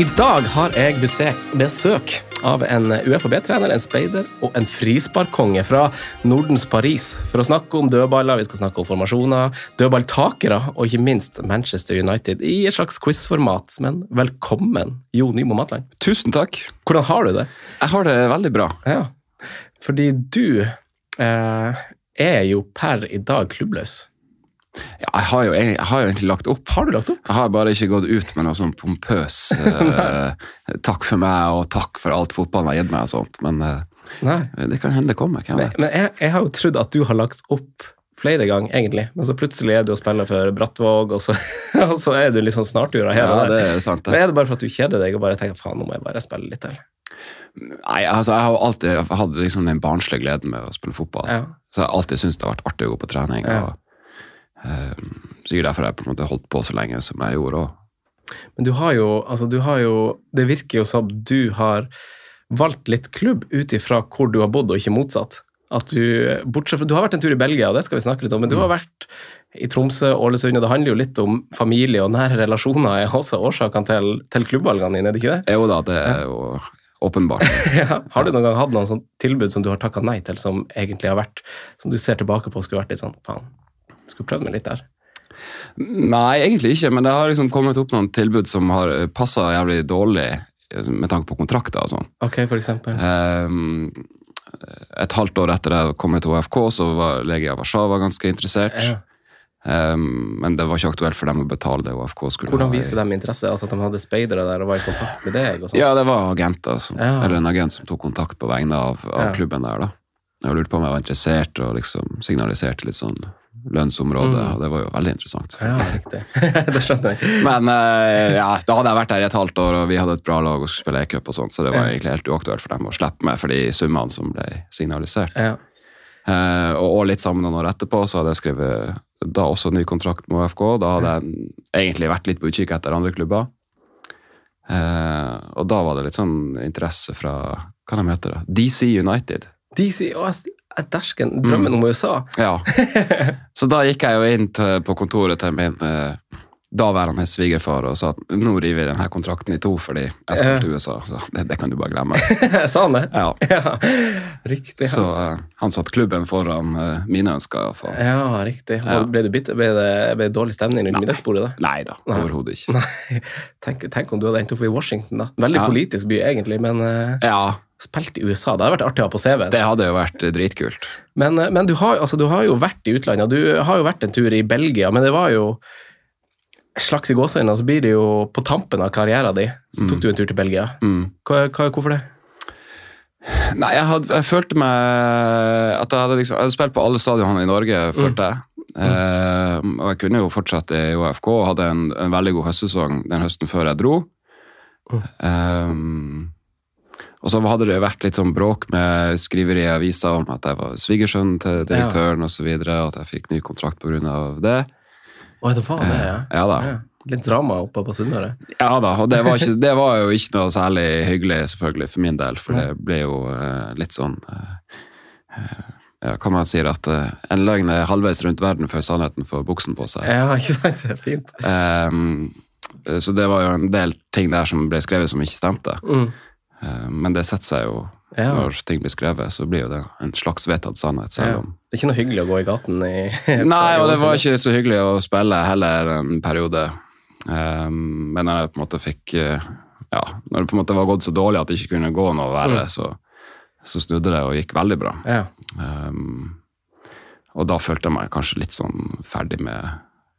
I dag har jeg besøk, av en UFAB-trener, en speider og en frisparkkonge fra Nordens Paris for å snakke om dødballer, vi skal snakke om formasjoner, dødballtakere og ikke minst Manchester United i et slags quizformat. Men velkommen, Jo Nymo Matland. Tusen takk. Hvordan har du det? Jeg har det veldig bra. Ja, fordi du eh, er jo per i dag klubbløs. Ja, jeg, har jo, jeg, har jo egentlig lagt opp. Har du lagt opp? Jeg har bare ikke gått ut med noe sånn pompøs eh, takk for meg og takk for alt fotballen har gitt meg og sånt, men eh, det kan hende det kommer. Hvem vet. men jeg, jeg har jo trodd at du har lagt opp flere ganger, egentlig. Men så plutselig er du og spiller for Brattvåg, og så, og så er du litt sånn snartur her. Ja, det er sant. Men er det bare for at du kjeder deg og bare tenker faen, nå må jeg bare spille litt til? Nei, altså, jeg har jo alltid hatt liksom den barnslige gleden med å spille fotball. Ja. Så jeg har alltid syntes det har vært artig å gå på trening. Ja. og Sikkert derfor jeg på en måte holdt på så lenge som jeg gjorde òg. Men du har jo, altså du har jo Det virker jo som du har valgt litt klubb ut ifra hvor du har bodd, og ikke motsatt. At du, bortsett fra, du har vært en tur i Belgia, og det skal vi snakke litt om, men du har vært i Tromsø, Ålesund, og det handler jo litt om familie og nære relasjoner er også årsakene til, til klubbvalgene dine, er det ikke det? Jo da, det er jo åpenbart. Ja. Har du noen gang hatt noen sånn tilbud som du har takka nei til, som egentlig har vært Som du ser tilbake på skulle vært litt sånn Faen, skulle prøvd meg litt der. Nei, egentlig ikke, men det har liksom kommet opp noen tilbud som har passa jævlig dårlig eh, med tanke på kontrakter og sånn. Ok, for eksempel. Ehm, et halvt år etter jeg kom til OFK, så var Legia Warszawa ganske interessert. Ja. Ehm, men det var ikke aktuelt for dem å betale det OFK skulle Hvordan ha. Hvordan viser de interesse? Altså At de hadde speidere der og var i kontakt med deg? sånn? Ja, det var agenter, som, Ja. eller en agent som tok kontakt på vegne av, av Ja. klubben der. da. Jeg lurte på om jeg var interessert, og liksom signaliserte litt sånn lønnsområde, Mm. og det var jo veldig interessant. Ja, riktig. det skjønner jeg. Men eh, ja, da hadde jeg vært der i et halvt år, og vi hadde et bra lag og skulle spille e-cup, og sånt, så det var Ja. egentlig helt uaktuelt for dem å slippe meg for de summene som ble signalisert. Ja. Eh, og, og litt sammen noen år etterpå så hadde jeg skrevet da også ny kontrakt med OFK. Da hadde jeg egentlig vært litt på utkikk etter andre klubber. Eh, og da var det litt sånn interesse fra hva de heter det? DC United. DC, å, jeg- jeg dersken drømmen om USA. Ja. Så da gikk jeg jo inn til, på kontoret til min eh, daværende svigerfar og sa at nå river vi denne kontrakten i to fordi jeg skal til USA. Så det, det kan du bare glemme. Sa han det? Ja. Ja, riktig. Så Ja, eh, han satte klubben foran eh, mine ønsker. fall. ja riktig. Ja. Ble, det bitte, ble, det, ble det dårlig stemning rundt middagsbordet? da? Nei da, overhodet ikke. Tenk, tenk om du hadde endt opp i Washington, da. Veldig politisk by, egentlig, men eh, Ja, spilt i USA. Det hadde vært artig å ha på CV-en. det hadde jo vært eh, dritkult. Men, eh, men du, har, altså, du har jo vært i utlandet. Du har jo vært en tur i Belgia, men det var jo slags i gåseøynene, så blir det jo på tampen av karrieren din, så tok Mm. du en tur til Belgia. Mm. Hva, hva, hvorfor det? Nei, jeg, hadde, jeg følte meg at jeg hadde, liksom, jeg hadde spilt på alle stadionene i Norge, følte jeg. Eh, og jeg kunne jo fortsatt i OFK og hadde en, en veldig god høstsesong den høsten før jeg dro. Eh, og så hadde det vært litt sånn bråk med skriveri i avisa om at jeg var svigersønn til direktøren videre, og at jeg fikk ny kontrakt pga. det. Oi, det var det, ja. Ja da. ja. Litt drama oppe på Sunnmøre. Ja da, og det var, ikke, det var jo ikke noe særlig hyggelig, selvfølgelig, for min del. For det ble jo uh, litt sånn uh, eh, Ja, kan man si at uh, en løgn er halvveis rundt verden før sannheten får buksen på seg. Ja, ikke sant? Det er fint. Um, så det var jo en del ting der som ble skrevet som ikke stemte. Mm. Eh, men det setter seg jo Ja. når ting blir skrevet, så blir jo det en slags vedtatt sannhet. Ja. selv om Det er ikke noe hyggelig å gå i gaten i Nei, og det var ikke så hyggelig å spille heller en periode. Um, men når jeg på en måte fikk uh, Ja, når det på en måte var gått så dårlig at det ikke kunne gå noe verre, Mm. så, så snudde det og gikk veldig bra. Ja. Um, og da følte jeg meg kanskje litt sånn ferdig med,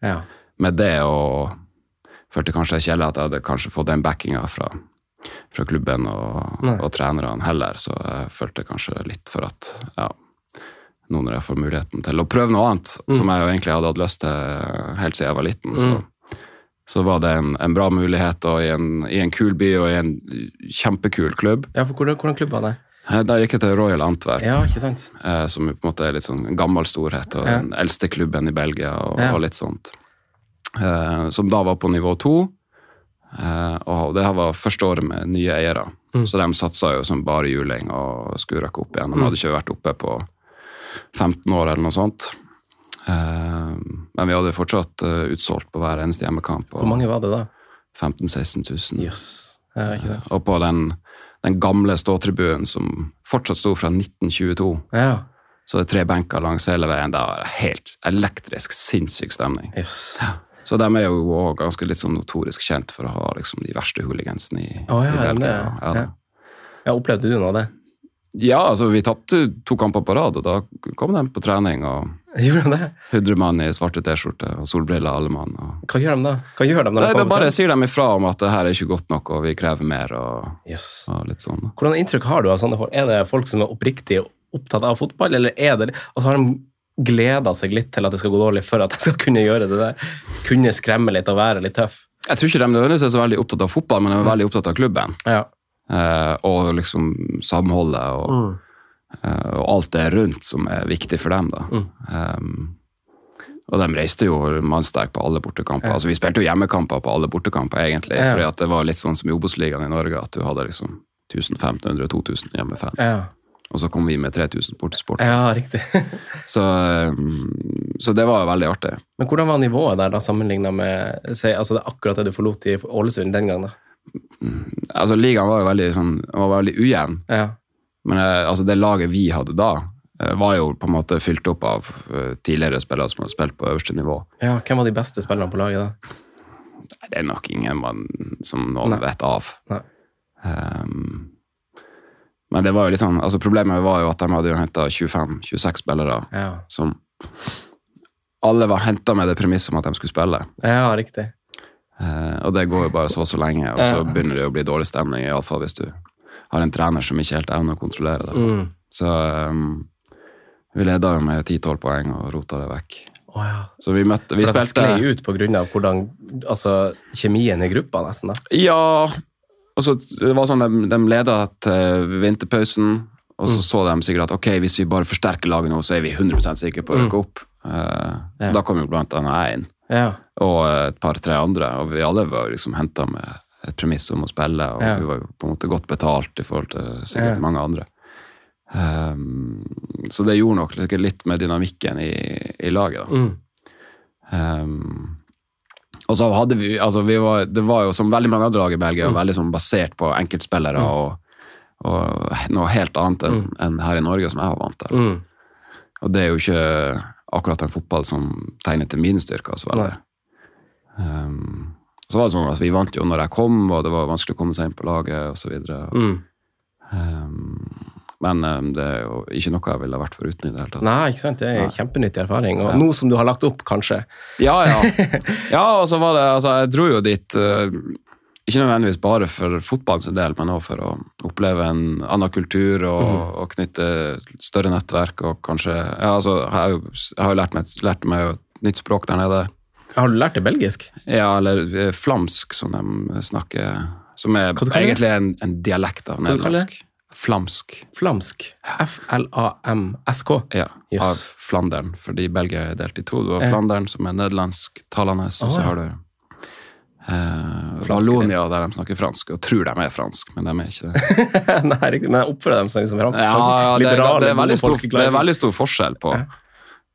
ja. med det, og følte kanskje kjedelig at jeg hadde kanskje fått den backinga fra, fra klubben og, og trenerne heller, så jeg følte kanskje litt for at ja, nå når jeg får muligheten til å prøve noe annet, Mm. som jeg jo egentlig hadde hatt lyst til helt siden jeg var liten, så, Mm. så var det en, en bra mulighet og i en, i en kul by og i en kjempekul klubb. ja, for hvordan, hvordan klubb var det? Eh, Da gikk jeg til Royal Antwerp, Ja, ikke sant? eh, som på en måte er litt sånn gammel storhet, og Ja. den eldste klubben i Belgia, og, Ja. og litt sånt. Eh, som da var på nivå to, og det her var første året med nye eiere. Mm. Så de satsa jo som bare juling og skulle røkke opp igjen. De Mm. hadde ikke vært oppe på 15 år eller noe sånt. Eh, men vi hadde fortsatt eh, utsolgt på hver eneste hjemmekamp. Hvor mange var det da? 15 000-16 000. Yes. Ja. Og på den, den gamle ståtribunen som fortsatt sto fra 1922. Ja. Så det er tre benker langs hele veien. Det var helt elektrisk, sinnssyk stemning. Jøss. Så de er jo også ganske litt sånn notorisk kjent for å ha liksom de verste hooligansene i, oh, ja, i? Belgia. Ja, Ja. Ja, opplevde du noe av det? ja, altså vi tapte to kamper på rad, og da kom de på trening og Gjorde de det? Hudremann i svarte T-skjorte og solbriller alle mann. Og... Hva gjør de da? Hva gjør de Nei, de bare sier de ifra om at det her er ikke godt nok, og vi krever mer, og, yes. og litt sånn. Hvordan inntrykk har du av sånne folk? Er det folk som er oppriktig opptatt av fotball, eller er det altså, har de gleda seg litt til at det skal gå dårlig for at jeg skal kunne gjøre det der? Kunne skremme litt og være litt tøff? Jeg tror ikke de nødvendigvis er så veldig opptatt av fotball, men de er veldig opptatt av klubben. Ja. Eh, og liksom samholdet og, eh, og alt det rundt som er viktig for dem. da. Mm. Um, og de reiste jo mannsterkt på alle bortekamper. Ja. Altså Vi spilte jo hjemmekamper på alle bortekamper, egentlig. Ja. fordi at det var litt sånn som i Obos-ligaen i Norge, at du hadde liksom 1500-2000 hjemmefans. Ja. Og så kom vi med 3000 bortesport. ja, riktig. Så, um, så det var veldig artig. Men hvordan var nivået der da, sammenligna med si, altså det akkurat det du forlot i Ålesund den gangen? da? Altså Ligaen var jo veldig, sånn, var veldig ujevn. Ja. Men eh, altså, det laget vi hadde da, eh, var jo på en måte fylt opp av eh, tidligere spillere som hadde spilt på øverste nivå. ja, Hvem var de beste spillerne på laget da? Det er nok ingen man, som noen Nei. vet av. Nei. Um, men det var jo liksom, altså problemet var jo at de hadde jo henta 25-26 spillere Ja, som alle var henta med det premisset om at de skulle spille. ja riktig. Eh, og det går jo bare så og så lenge, og så Ja. begynner det å bli dårlig stemning, iallfall hvis du har en trener som ikke helt evner å kontrollere det. Mm. Så um, vi leda jo med 10-12 poeng og rota det vekk. Oh, ja. Så vi møtte Vi For det sklei ut av hvordan altså, kjemien i gruppa, nesten. da. Ja, og så det var sånn de, de leda til vinterpausen, og så så de sikkert at ok, hvis vi bare forsterker laget nå, så er vi 100 sikre på å rykke opp. Uh, Ja. Da kom jo blant annet jeg inn, Ja. og et par-tre andre, og vi alle var liksom henta med et premiss om å spille, og Ja. vi var jo på en måte godt betalt i forhold til sikkert mange andre. Um, så det gjorde nok litt med dynamikken i, i laget, da. Mm. Um, og så hadde vi, altså vi var, Det var jo som veldig mange andre lag i Belgia, Mm. veldig sånn basert på enkeltspillere og, og noe helt annet enn enn her i Norge, som jeg var vant til. Mm. Og det er jo ikke akkurat en fotball som tegner til mine styrker så veldig. Um, så var det sånn at Vi vant jo når jeg kom, og det var vanskelig å komme seg inn på laget osv. Mm. Um, men um, det er jo ikke noe jeg ville vært foruten i det hele tatt. Nei, ikke sant? Det er en kjempenyttig erfaring. Og Ja. nå som du har lagt opp, kanskje. Ja, ja. ja, og så var det, altså jeg dro jo dit uh, ikke nødvendigvis bare for fotballens del, men også for å oppleve en annen kultur og, og knytte større nettverk og kanskje ja, altså, Jeg har jo, jeg har jo lært, meg, lært meg et nytt språk der nede. Har du lært det belgisk? Ja, eller eh, flamsk, som de snakker Som er egentlig en, en dialekt av nederlandsk. Flamsk. Flamsk. F-l-a-m-s-k. Ja, Yes. av Flandern, fordi Belgia er delt i to. Du har Flandern, som er nederlandsktalende, og så har du eh, der de snakker fransk, og tror de er fransk, men de er ikke det. Nei. Men jeg oppfører dem som liksom fransk. Ja, ja, det, er, det, er stor, det er veldig stor forskjell på Ja.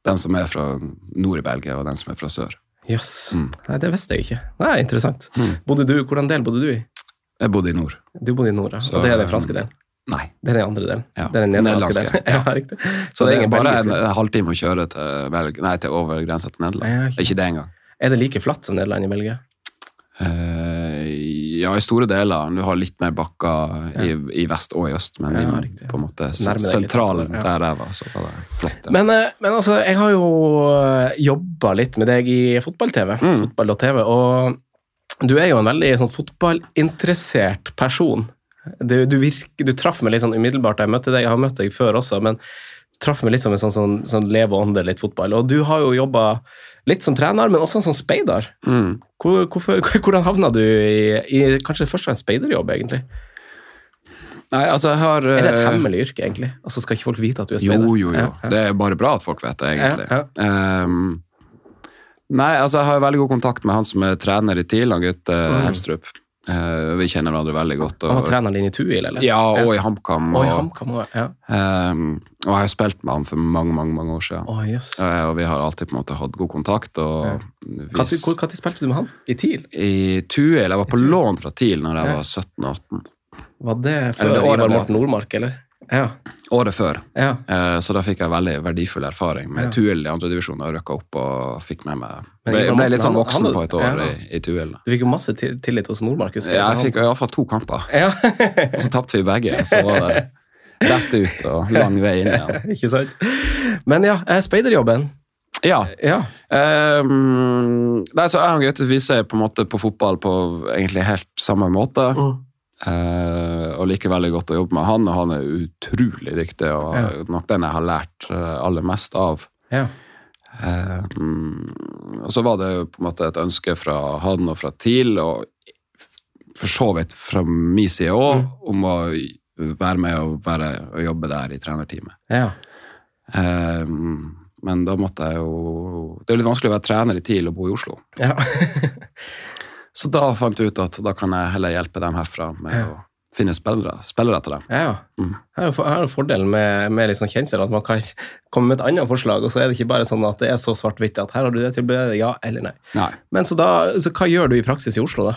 dem som er fra nord i Belgia, og dem som er fra sør. Jøss. Mm. Nei, det visste jeg ikke. Nei, Interessant. Mm. Bodde du, Hvordan del bodde du i? Jeg bodde i nord. Du bodde i nord, ja. Så, og det er den franske delen? Nei. Det er den andre delen? Ja, Det er den nederlandske delen? Ja, riktig. Så, det er bare en, en halvtime å kjøre til, Belg nei, til over grensa til Nederland. Ja, okay. Ikke det engang. Er det like flatt som Nederland i Belgia? Uh, ja, i store deler. Du har litt mer bakker i, i vest og i øst, men Ja, i, på en måte sentralen ja. der jeg var, så var det flott. Ja. Men, eh, men altså, jeg har jo jobba litt med deg i fotball-TV, Mm. fotball.tv, og du er jo en veldig sånn fotballinteressert person. Du, du, virker, du traff meg litt sånn umiddelbart da jeg møtte deg, jeg har møtt deg før også, men traff meg litt som en sånn, sånn, sånn leve og ånde litt fotball. Og du har jo jobba litt som trener, men også som speider. Mm. Hvor, hvorfor, hvordan havna du i, i kanskje først fremst speiderjobb, egentlig? Nei, altså, jeg har Er det et eh, hemmelig yrke, egentlig? Altså, Skal ikke folk vite at du er speider? Jo, jo, jo. Ja, ja. Det er bare bra at folk vet det, egentlig. Ja, um, nei, altså, jeg har veldig god kontakt med han som er trener i TIL, han Gutte Mm. Helstrup. Eh, vi kjenner hverandre veldig godt. Han var Og, treneren din i Tuil, eller? ja, og i HamKam. Og Og, i HamKam ja. um, og jeg har spilt med han for mange, mange mange år siden. Oh, yes. uh, og vi har alltid på en måte hatt god kontakt. Og Når hvis, spilte du med han? I TIL? I Tuil Jeg var på lån fra TIL når jeg Ja. var 17-18. Var det før Ivar. Morten Nordmark, eller? Ja. Året før. ja. Eh, Så da fikk jeg veldig verdifull erfaring med Ja. Tuil i andredivisjon og Jeg rykka opp og fikk med meg Ble, Ivar ble litt sånn voksen på et år ja. i, i Tuil. Du fikk jo masse tillit hos Nordmark, husker Ja, jeg fikk iallfall to kamper, Ja. og så tapte vi begge. Så var det rett ut og lang vei inn igjen. Ikke sant? Men ja, eh, speiderjobben. Ja. Ja. Um, nei, så jeg og Gaute vi ser på en måte på fotball på egentlig helt samme måte. Mm. Eh, og liker veldig godt å jobbe med han, og han er utrolig dyktig. Og Ja. nok den jeg har lært eh, aller mest av. ja. Eh, og så var det på en måte et ønske fra han og fra TIL, og for så vidt fra min side òg, Mm. om å være med og, være, og jobbe der i trenerteamet. ja. Eh, men da måtte jeg jo Det er litt vanskelig å være trener i TIL og bo i Oslo. ja. Så da fant jeg ut at da kan jeg heller hjelpe dem herfra med Ja. å finne spillere, spillere til dem. ja. Mm. Her er jo fordelen med, med liksom kjensel, at man kan komme med et annet forslag, og så er det ikke bare sånn at det er så svart-hvitt at her har du det tilbudet, ja eller nei. Nei. Men så da, så hva gjør du i praksis i Oslo, da?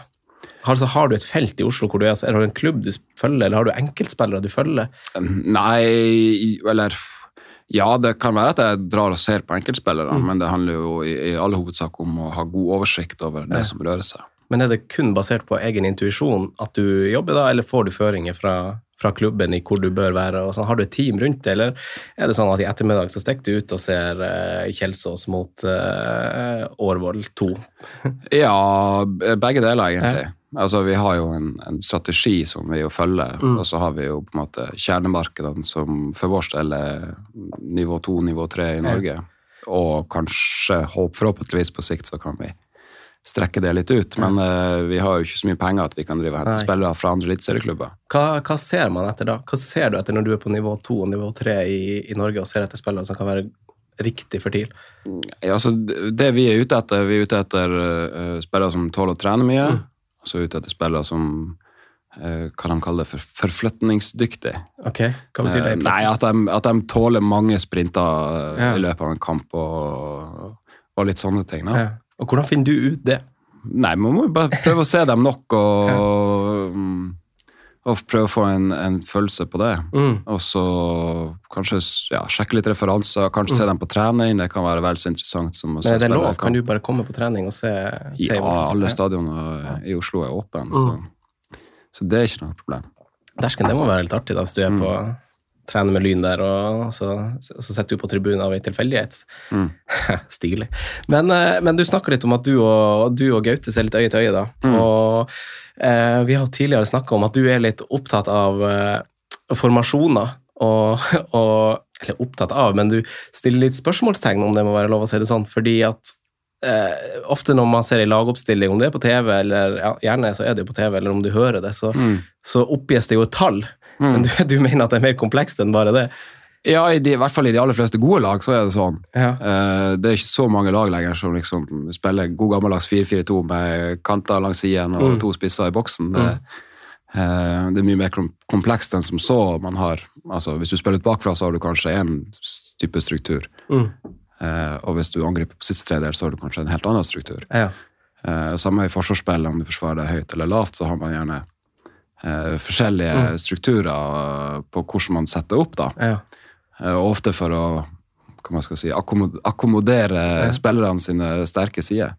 Altså, har du et felt i Oslo hvor du er, er det en klubb du følger, eller har du enkeltspillere du følger? Nei, eller Ja, det kan være at jeg drar og ser på enkeltspillere, Mm. men det handler jo i, i all hovedsak om å ha god oversikt over det Ja. som rører seg. Men er det kun basert på egen intuisjon at du jobber da, eller får du føringer fra, fra klubben i hvor du bør være? og sånn? Har du et team rundt det, eller er det sånn at i ettermiddag så stikker du ut og ser uh, Kjelsås mot uh, Årvoll 2? Ja, begge deler, egentlig. Altså, Vi har jo en, en strategi som vi jo følger, Mm. og så har vi jo på en måte kjernemarkedene som for vår del er nivå to, nivå tre i Norge. Og kanskje, håp, forhåpentligvis på sikt, så kan vi strekke det litt ut. Men uh, vi har jo ikke så mye penger at vi kan drive og hente Nei. spillere fra andre eliteserieklubber. Hva, hva ser man etter da? Hva ser du etter når du er på nivå 2 og nivå 3 i, i Norge og ser etter spillere som kan være riktig for TIL? Ja, altså, det vi er ute etter, vi er ute etter uh, spillere som tåler å trene mye. Mm. Og så er vi ute etter spillere som eh, hva de kaller det for forflytningsdyktig. Ok, hva betyr det? Nei, at de, at de tåler mange sprinter Ja. i løpet av en kamp og, og litt sånne ting. Da. ja. Og hvordan finner du ut det? Nei, man må jo bare prøve å se dem nok og, ja. og prøve å få en, en følelse på det. Mm. Og så kanskje ja, sjekke litt referanser, kanskje se dem på trening. Det kan være vel så interessant som å se spillere. Men er det lov? Kan du bare komme på trening og se? se Ja, alle stadioner i Oslo er åpne, Mm. så, så det er ikke noe problem. Dersken, det må være litt artig da, hvis du er Mm. på trener med Lyn der, og så, så sitter du på tribunen av en tilfeldighet. Mm. Stilig. Men, eh, men du snakker litt om at du og, du og Gaute ser litt øye til øye, da. Mm. Og eh, vi har tidligere snakka om at du er litt opptatt av eh, formasjoner. Og, og Eller opptatt av, men du stiller litt spørsmålstegn om det må være lov å si det sånn, fordi at eh, ofte når man ser en lagoppstilling, om det er på TV, eller ja, gjerne så er det jo på TV, eller om du hører det, så, Mm. så oppgis det jo et tall. Mm. Men du, du mener at det er mer komplekst enn bare det? Ja, i, de, i hvert fall i de aller fleste gode lag så er det sånn. Ja. Eh, det er ikke så mange lag lenger som liksom spiller god gammeldags 4-4-2 med kanter langs siden og Mm. to spisser i boksen. Det, eh, det er mye mer komplekst enn som så. Man har, altså, hvis du spiller ut bakfra, så har du kanskje én type struktur. Mm. Eh, og hvis du angriper på siste tredjedel, så har du kanskje en helt annen struktur. Ja. Eh, samme i forsvarsspill, om du forsvarer deg høyt eller lavt, så har man gjerne eh, forskjellige strukturer eh, på hvordan man setter opp. da. Ja. Eh, ofte for å hva man skal si, akkommod- akkommodere Ja. spillerne sine sterke sider.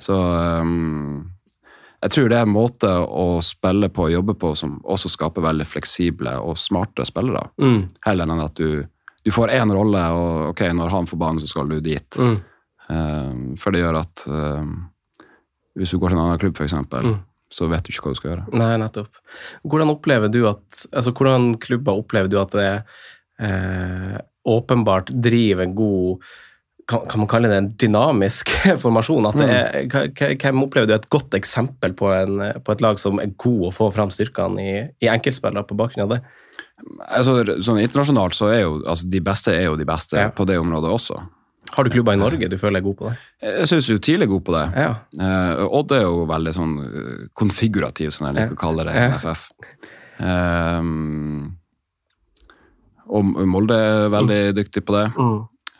Så um, jeg tror det er en måte å spille på og jobbe på som også skaper veldig fleksible og smarte spillere. Mm. Heller enn at du, du får én rolle, og ok, når han får banen, så skal du dit. Mm. Um, for det gjør at um, hvis du går til en annen klubb, f.eks., Mm. Så vet du ikke hva du skal gjøre. Nei, nettopp. Hvordan opplever du at altså hvordan klubber opplever du at det eh, åpenbart driver en god kan, kan man kalle det en dynamisk formasjon? At det Mm. er, hvem opplever du er et godt eksempel på, en, på et lag som er god å få fram styrkene i, i enkeltspillere på bakgrunn av det? Altså, sånn Internasjonalt så er jo altså, de beste er jo de beste Ja. på det området også. Har du klubber i Norge du føler er god på det? Jeg syns jo TIL er god på det. Ja. Uh, Odd er jo veldig sånn eh, konfigurativ, som jeg liker å kalle det i Ja. NFF. Um, og Molde er veldig dyktig på det.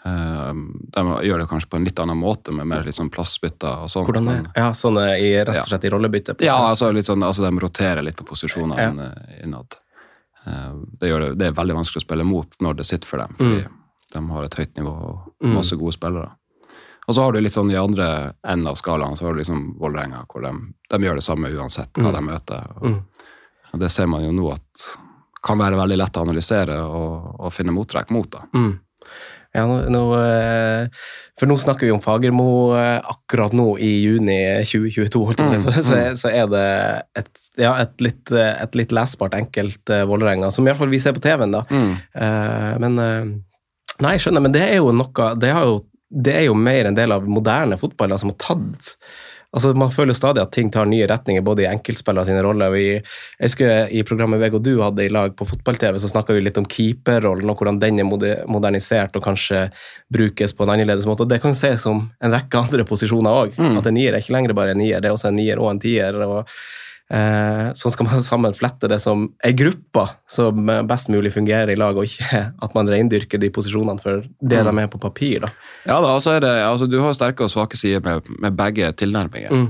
Um, de gjør det kanskje på en litt annen måte, med mer liksom plassbytter og sånt. Hvordan det? Ja, sånn i, rett og slett i rollebytte? Ja, altså, sånn, altså de roterer litt på posisjonene ja. innad. Uh, det, det, det er veldig vanskelig å spille mot når det sitter for dem, fordi de har et høyt nivå og Mm. masse gode spillere. Og så har du litt sånn i andre enden av skalaen, så har du liksom Vålerenga, hvor de, de gjør det samme uansett hva de møter. Og, Mm. og det ser man jo nå at kan være veldig lett å analysere og, og finne mottrekk mot. da. Mm. Ja, nå, nå, eh, for nå snakker vi om Fagermo eh, akkurat nå i juni 2022, holdt jeg på å si, så, så, er- så er det et, ja, et, litt, eh, et litt lesbart enkelt Vålerenga, som iallfall vi ser på TV-en. da. Eh, men Nei, skjønner, men det er jo noe Det, jo, det er jo mer en del av moderne fotball som som har tatt Altså, Man føler stadig at ting tar nye retninger, både i enkeltspillere sine roller. Vi, jeg husker I programmet VG og du hadde i lag på fotball-TV, så snakka vi litt om keeperrollen og hvordan den er modernisert og kanskje brukes på en annerledes måte. og Det kan ses som en rekke andre posisjoner òg. At en nier er ikke lenger bare en nier, det er også en nier og en tier. og Eh, sånn skal man sammen flette det som er gruppa som best mulig fungerer i lag, og ikke at man reindyrker de posisjonene for det de er på papir. da. Ja da, altså er det, altså Du har sterke og svake sider med, med begge tilnærminger. Mm.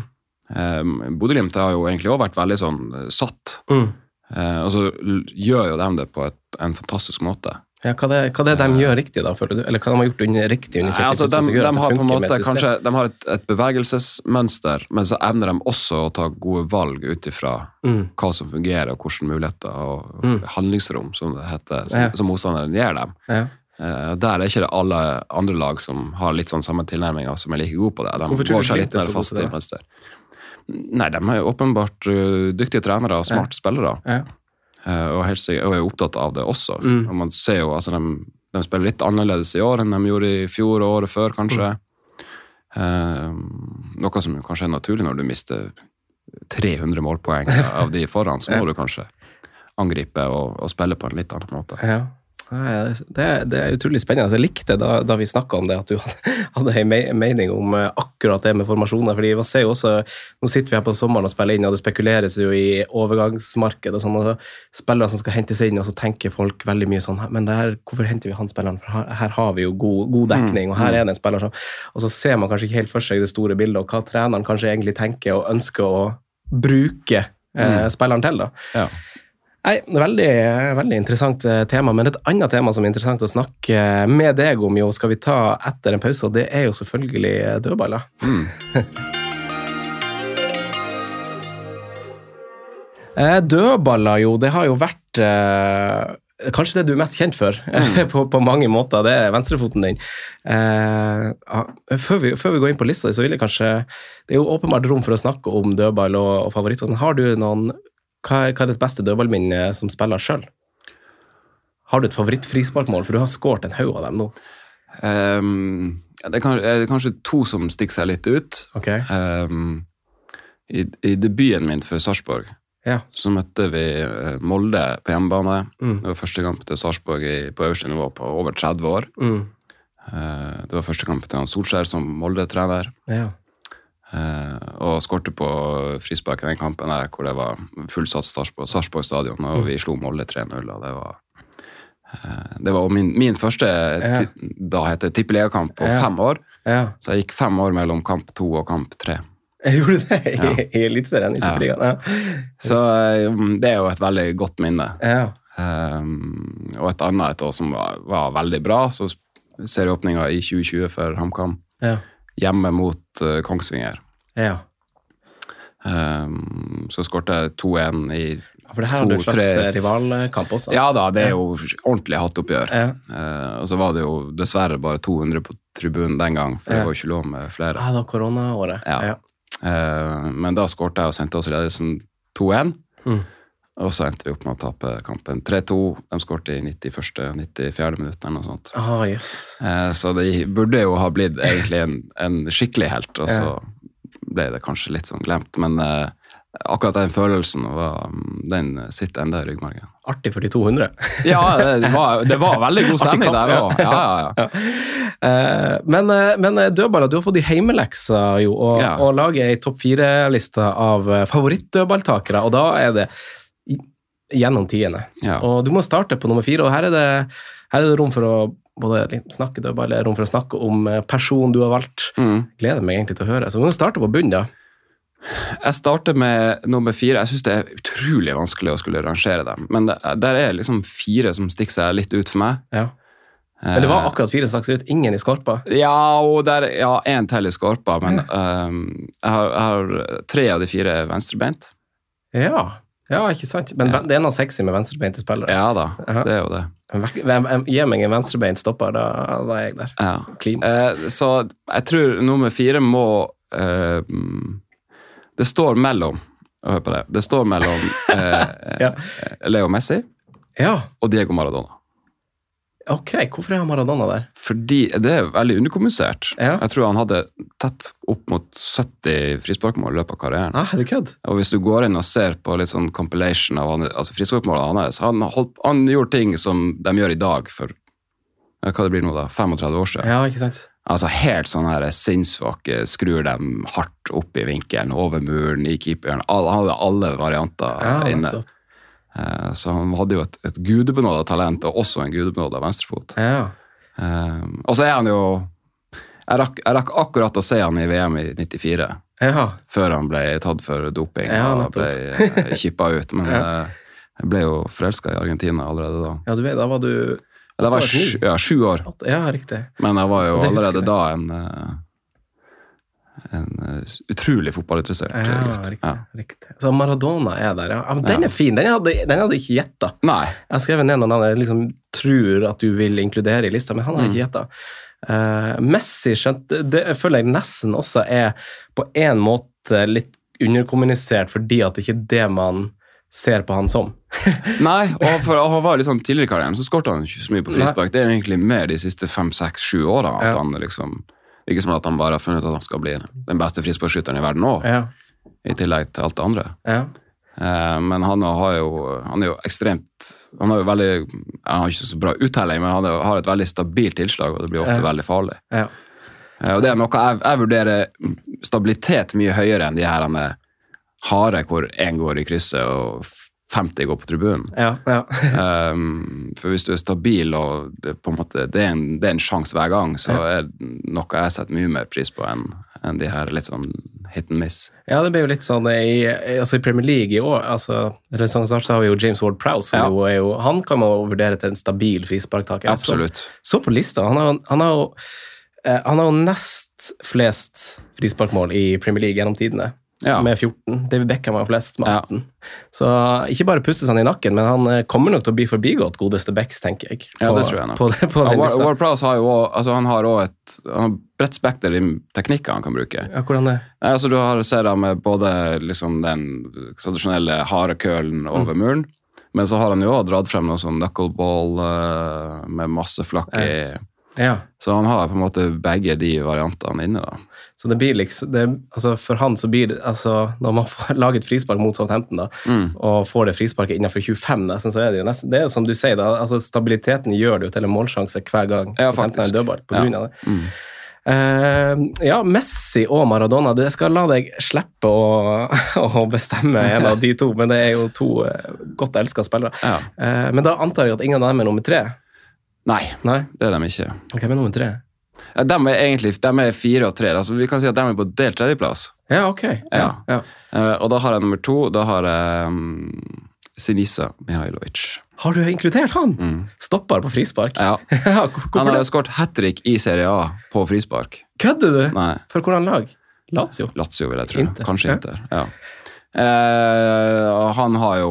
Eh, Bodø-Glimt har jo egentlig også vært veldig sånn eh, satt. Mm. Eh, og så gjør jo de det på et, en fantastisk måte. Ja, hva det, hva det de gjør riktig, da, føler du? Eller hva de har gjort under, riktig under Nei, altså, de, de, de har på en måte kanskje de har et, et bevegelsesmønster, men så evner de også å ta gode valg ut ifra Mm. hva som fungerer, og hvilke muligheter og Mm. handlingsrom, som det heter, som, Ja. som motstanderen gir dem. Ja. Uh, der er ikke det alle andre lag som har litt sånn samme tilnærminger, som er like gode på det. De Hvorfor går seg litt er mer fast i mønster. Nei, de er jo åpenbart uh, dyktige trenere og smarte spillere. Ja. Eh, og, helt sikkert, og er opptatt av det også. Mm. Og man ser jo, altså, de, de spiller litt annerledes i år enn de gjorde i fjor og året før, kanskje. Mm. Eh, noe som kanskje er naturlig når du mister 300 målpoeng av de foran, så må du kanskje angripe og, og spille på en litt annen måte. Ja. Det, det er utrolig spennende. Jeg likte da, da vi snakka om det, at du hadde, en mening om eh, akkurat det med formasjoner. fordi man ser jo også, Nå sitter vi her på sommeren og spiller inn, og det spekuleres jo i overgangsmarked. og sånn, og så Spillere som skal hentes inn, og så tenker folk veldig mye sånn Men det her, hvorfor henter vi han spilleren? For her, her har vi jo god, god dekning, og her er det en spiller som Og så ser man kanskje ikke helt for seg det store bildet, og hva treneren kanskje egentlig tenker og ønsker å bruke eh, spilleren til. da. Ja. Nei, veldig, veldig interessant eh, tema, men et annet tema som er interessant å snakke med deg om, jo, skal vi ta etter en pause, og det er jo selvfølgelig eh, dødballer. Mm. Dødballer, jo, det har jo vært eh, kanskje det du er mest kjent for, på, på mange måter. Det er venstrefoten din. Eh, før, vi, før vi går inn på lista, så vil jeg kanskje Det er jo åpenbart rom for å snakke om dødball og, og favoritter. Har du noen hva, er- hva er ditt beste dødballminne som spiller sjøl? Har du et favorittfrisparkmål? For du har skåret en haug av dem nå. Um, det er er kanskje to som stikker seg litt ut. Ok? Um, i, I debuten min for Sarpsborg Ja. så møtte vi eh, Molde på hjemmebane. Mm. Det var første kamp til Sarpsborg på øverste nivå på over 30 år. Mm. Uh, det var første kamp til Solskjær som Molde-trener. ja. Eh, og skårte på frispark i den kampen der hvor det var fullsatt Sarpsborg stadion, og vi slo Molde 3-0. og Det var eh, det var min, min første Ja. da da heter tippeligakamp på Ja. fem år. ja. Så jeg gikk fem år mellom kamp to og kamp tre. Jeg gjorde det Ja. i Eliteserien. i Tippeligaen. Så eh, det er jo et veldig godt minne. Ja. Um, og et annet et år som var, var veldig bra, så serieåpninga i 2020 for HamKam. Ja. Hjemme mot eh, Kongsvinger. ja. Um, så skårte jeg 2-1 i For det her to, er en slags tre- eh, rivalkamp også. Ja da, det er jo ordentlig hattoppgjør. Ja. Uh, og så var det jo dessverre bare 200 på tribunen den gang, for Ja. det var jo ikke lov med flere. Ja, det var koronaåret. Ja. Ja. Eh, men da skårte jeg og sendte oss ledelsen 2-1. Mm. Og så endte vi opp med å tape kampen 3-2. De skårte i 91. og 94. minutt eller noe sånt. Ah, yes. Eh, så det burde jo ha blitt egentlig en, en skikkelig helt, og så ble det kanskje litt sånn glemt. Men eh, akkurat den følelsen var, den sitter enda i ryggmargen. Artig for de 200. Ja, det var, det var veldig god stemning der òg. Ja, ja, ja. Eh, men, eh, men dødballer, du har fått i heimeleksa jo, å Ja. å lage ei topp fire-liste av favorittdødballtakere, og da er det gjennom tiende. Ja. Og du må starte på nummer fire, og her er det, her er det rom for å både snakke dødball, rom for å snakke om eh, personen du har valgt. Mm. Gleder meg egentlig til å høre. Så vi må starte på bunnen, da. Jeg starter med nummer fire. Jeg syns det er utrolig vanskelig å skulle rangere dem. Men det, der er liksom fire som stikker seg litt ut for meg. Ja. Men det var akkurat fire stakk ut. Ingen i skorpa. Ja, og der, ja, én til i skorpa, men ehm, jeg, har, jeg har tre av de fire venstrebeint. Ja. Ja, ikke sant? Men Ja. det er noe sexy med venstrebeinte spillere. Ja da, det er jo det. Gi meg en venstrebeint stopper, da, da er jeg der. Ja. Eh, så jeg tror nummer fire må eh, Det står mellom Hør på det. Det står mellom eh, Ja. Leo Messi ja, og Diego Maradona. Ok. Hvorfor er han Maradona der? Fordi det er veldig underkommunisert. Ja. Jeg tror han hadde tett opp mot 70 frisparkmål i løpet av karrieren. Ah, det kødd? Og hvis du går inn og ser på litt sånn compilation av han, altså frisparkmålene hans han, holdt- han gjorde ting som de gjør i dag for hva det blir nå da, 35 år siden. Ja, ikke sant? Altså Helt sånn her sinnssvake, skrur dem hardt opp i vinkelen, over muren, i keeperen. Han hadde alle varianter Ja, inne. nettopp. Eh, så han hadde jo et, et gudebenåda talent, og også en gudebenåda venstrefot. Ja. Um, og så er han jo jeg rakk, jeg rakk akkurat å se han i VM i 94, ja. før han ble tatt for doping Ja, og ble eh, kippa ut. Men Ja. jeg ble jo forelska i Argentina allerede da. Ja, du vet, da var du Da var jeg sju, ja, sju år, Ja, riktig. men jeg var jo allerede da en, eh, en eh, utrolig fotballinteressert eh, Ja, gutt. riktig, Ja. riktig. Så Maradona er der, ja. den er fin. Den hadde, den hadde ikke gjetta. Jeg har skrevet ned noen jeg liksom tror at du vil inkludere i lista, men han har Mm. ikke gjetta. Uh, Messi skjønte det føler jeg nesten også er på en måte litt underkommunisert fordi at det ikke er det man ser på han som. Nei, og for han var litt sånn tidligere i karrieren, så skåret han ikke så mye på frispark. Det er egentlig mer de siste fem, seks, sju åra at han liksom Ikke som at han bare har funnet ut at han skal bli den beste frisparkskytteren i verden nå, Ja, i tillegg til alt det andre. ja. Eh, men han har jo Han er jo ekstremt Han har jo veldig Han har ikke så bra uttelling, men han har et veldig stabilt tilslag, og det blir ofte Ja. veldig farlig. ja. Eh, og det er noe jeg, jeg vurderer stabilitet mye høyere enn de her er harde, hvor én går i krysset og 50 går på tribunen. ja, ja. Um, for hvis du er stabil og det, på en måte, det, er en, det er en sjanse hver gang, så er noe jeg setter mye mer pris på enn en de her litt sånn hit and miss. Ja, det ble jo litt sånn i, altså i Premier League i år altså, Sesongstart så har vi jo James Ward Prowse. Ja. jo jo, han kan man vurdere til en stabil frisparktaker. Absolutt. Så, så på lista. Han har, han har jo eh, han har jo nest flest frisparkmål i Premier League gjennom tidene, Ja. med 14. David Beckham har flest med Ja. 18. Så ikke bare pusses han i nakken, men han eh, kommer nok til å bli forbigått godeste Becks, tenker jeg. Ja, det tror jeg nok. På, på Ja, War, lista. War har jo også, altså han har også et han har bredt spekter i teknikker han kan bruke. Ja, hvordan det? Nei, altså Du har ser han med både liksom den tradisjonelle harde kølen over muren, men så har han jo også dratt frem noe sånn knuckleball eh, med masse flakk i Ja. Så han har på en måte begge de variantene inne. da. Så det blir liksom det, altså For han så blir det altså Når man får laget frispark mot Southampton da, Mm. og får det frisparket innenfor 25, nesten, så er det jo nesten Det er jo som du sier, da, altså stabiliteten gjør det jo til en målsjanse hver gang Ja, Southampton er dødbart. På grunn Ja. av det. Mm. Uh, ja, Messi og Maradona. Jeg skal la deg slippe å, å bestemme en av de to, men det er jo to eh, godt elska spillere. Ja. Uh, men da antar jeg at ingen av dem er nummer tre? Nei, Nei? det er de ikke. Ok, men nummer tre? Ja, de er egentlig de er fire og tre. Altså, vi kan si at de er på delt tredjeplass. Ja, ok. Ja, ja. Uh, og da har jeg nummer to. Da har jeg um, Sinisa Mihailovic. Har du inkludert han? Mm. Stopper på frispark? Ja. Han har skåret hat trick i Serie A på frispark. Kødder du? Nei, For hvordan lag? Lazio? Lazio, vil jeg tro. Inter. Kanskje. Inter. Ja. Eh, og han har jo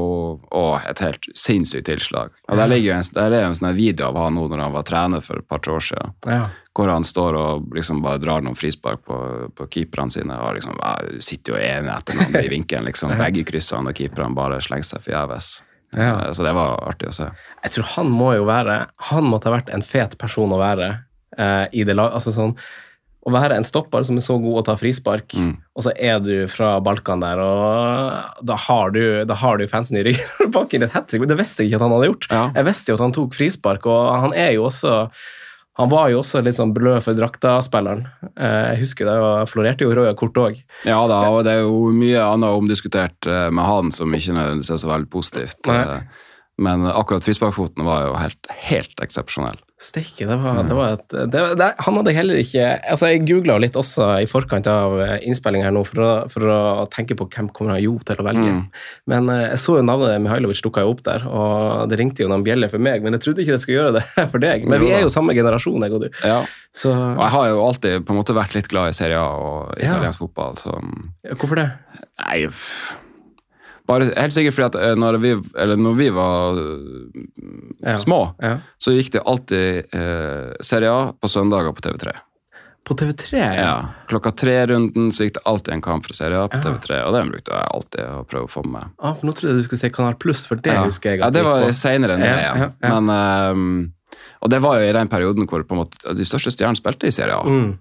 å, et helt sinnssykt tilslag. Og Der, ligger en, der er jo en sånn video av han nå når han var trener for et par-tre år siden. Ja. Hvor han står og liksom bare drar noen frispark på, på keeperne sine. og liksom, sitter jo ene etter den andre i vinkelen. liksom, Begge kryssene, og keeperne bare slenger seg forgjeves. Ja. Eh, Så det var artig å se. Jeg tror han må jo være Han måtte ha vært en fet person å være eh, i det laget. Altså sånn å være en stopper som er så god å ta frispark, Mm. og så er du fra Balkan der, og da har du, da har du fansen i ryggen bak inn et hat trick. Det visste jeg ikke at han hadde gjort. Ja. Jeg visste jo at han tok frispark, og han er jo også han var jo også litt sånn blød for drakta-spilleren. Eh, Jeg husker det, og florerte jo røde kort òg. Ja da, og det er jo mye annet omdiskutert eh, med han som ikke nødvendigvis er så veldig positivt. Nei. Eh, Men akkurat frisparkfoten var jo helt, helt eksepsjonell. Steike, det var, det var et det, det, Han hadde heller ikke Altså, jeg googla litt også i forkant av innspilling her nå for å, for å tenke på hvem kommer han jo til å velge. Mm. Men eh, jeg så jo navnet Mihailovic dukka opp der, og det ringte jo noen bjeller for meg, men jeg trodde ikke det skulle gjøre det for deg. Men vi er jo samme generasjon, jeg og du. Ja, Så og jeg har jo alltid på en måte vært litt glad i Serie A og Ja. fotball, så hvorfor det? Nei. Bare, Helt sikkert fordi at eh, når vi, eller når vi var eh, Ja. små, Ja. så gikk det alltid eh, Serie A på søndager på TV3. På TV3? Ja. Klokka tre-runden så gikk det alltid en kamp fra Serie A på Ja. TV3, og den brukte jeg alltid å prøve å få med meg. Ah, for nå trodde jeg du skulle si Kanal Pluss, for det ja. husker jeg. Ja, det var seinere enn det Ja, igjen. ja, ja. Men, um, og det var jo i den perioden hvor måte, de største stjernene spilte i Serie A. Mm,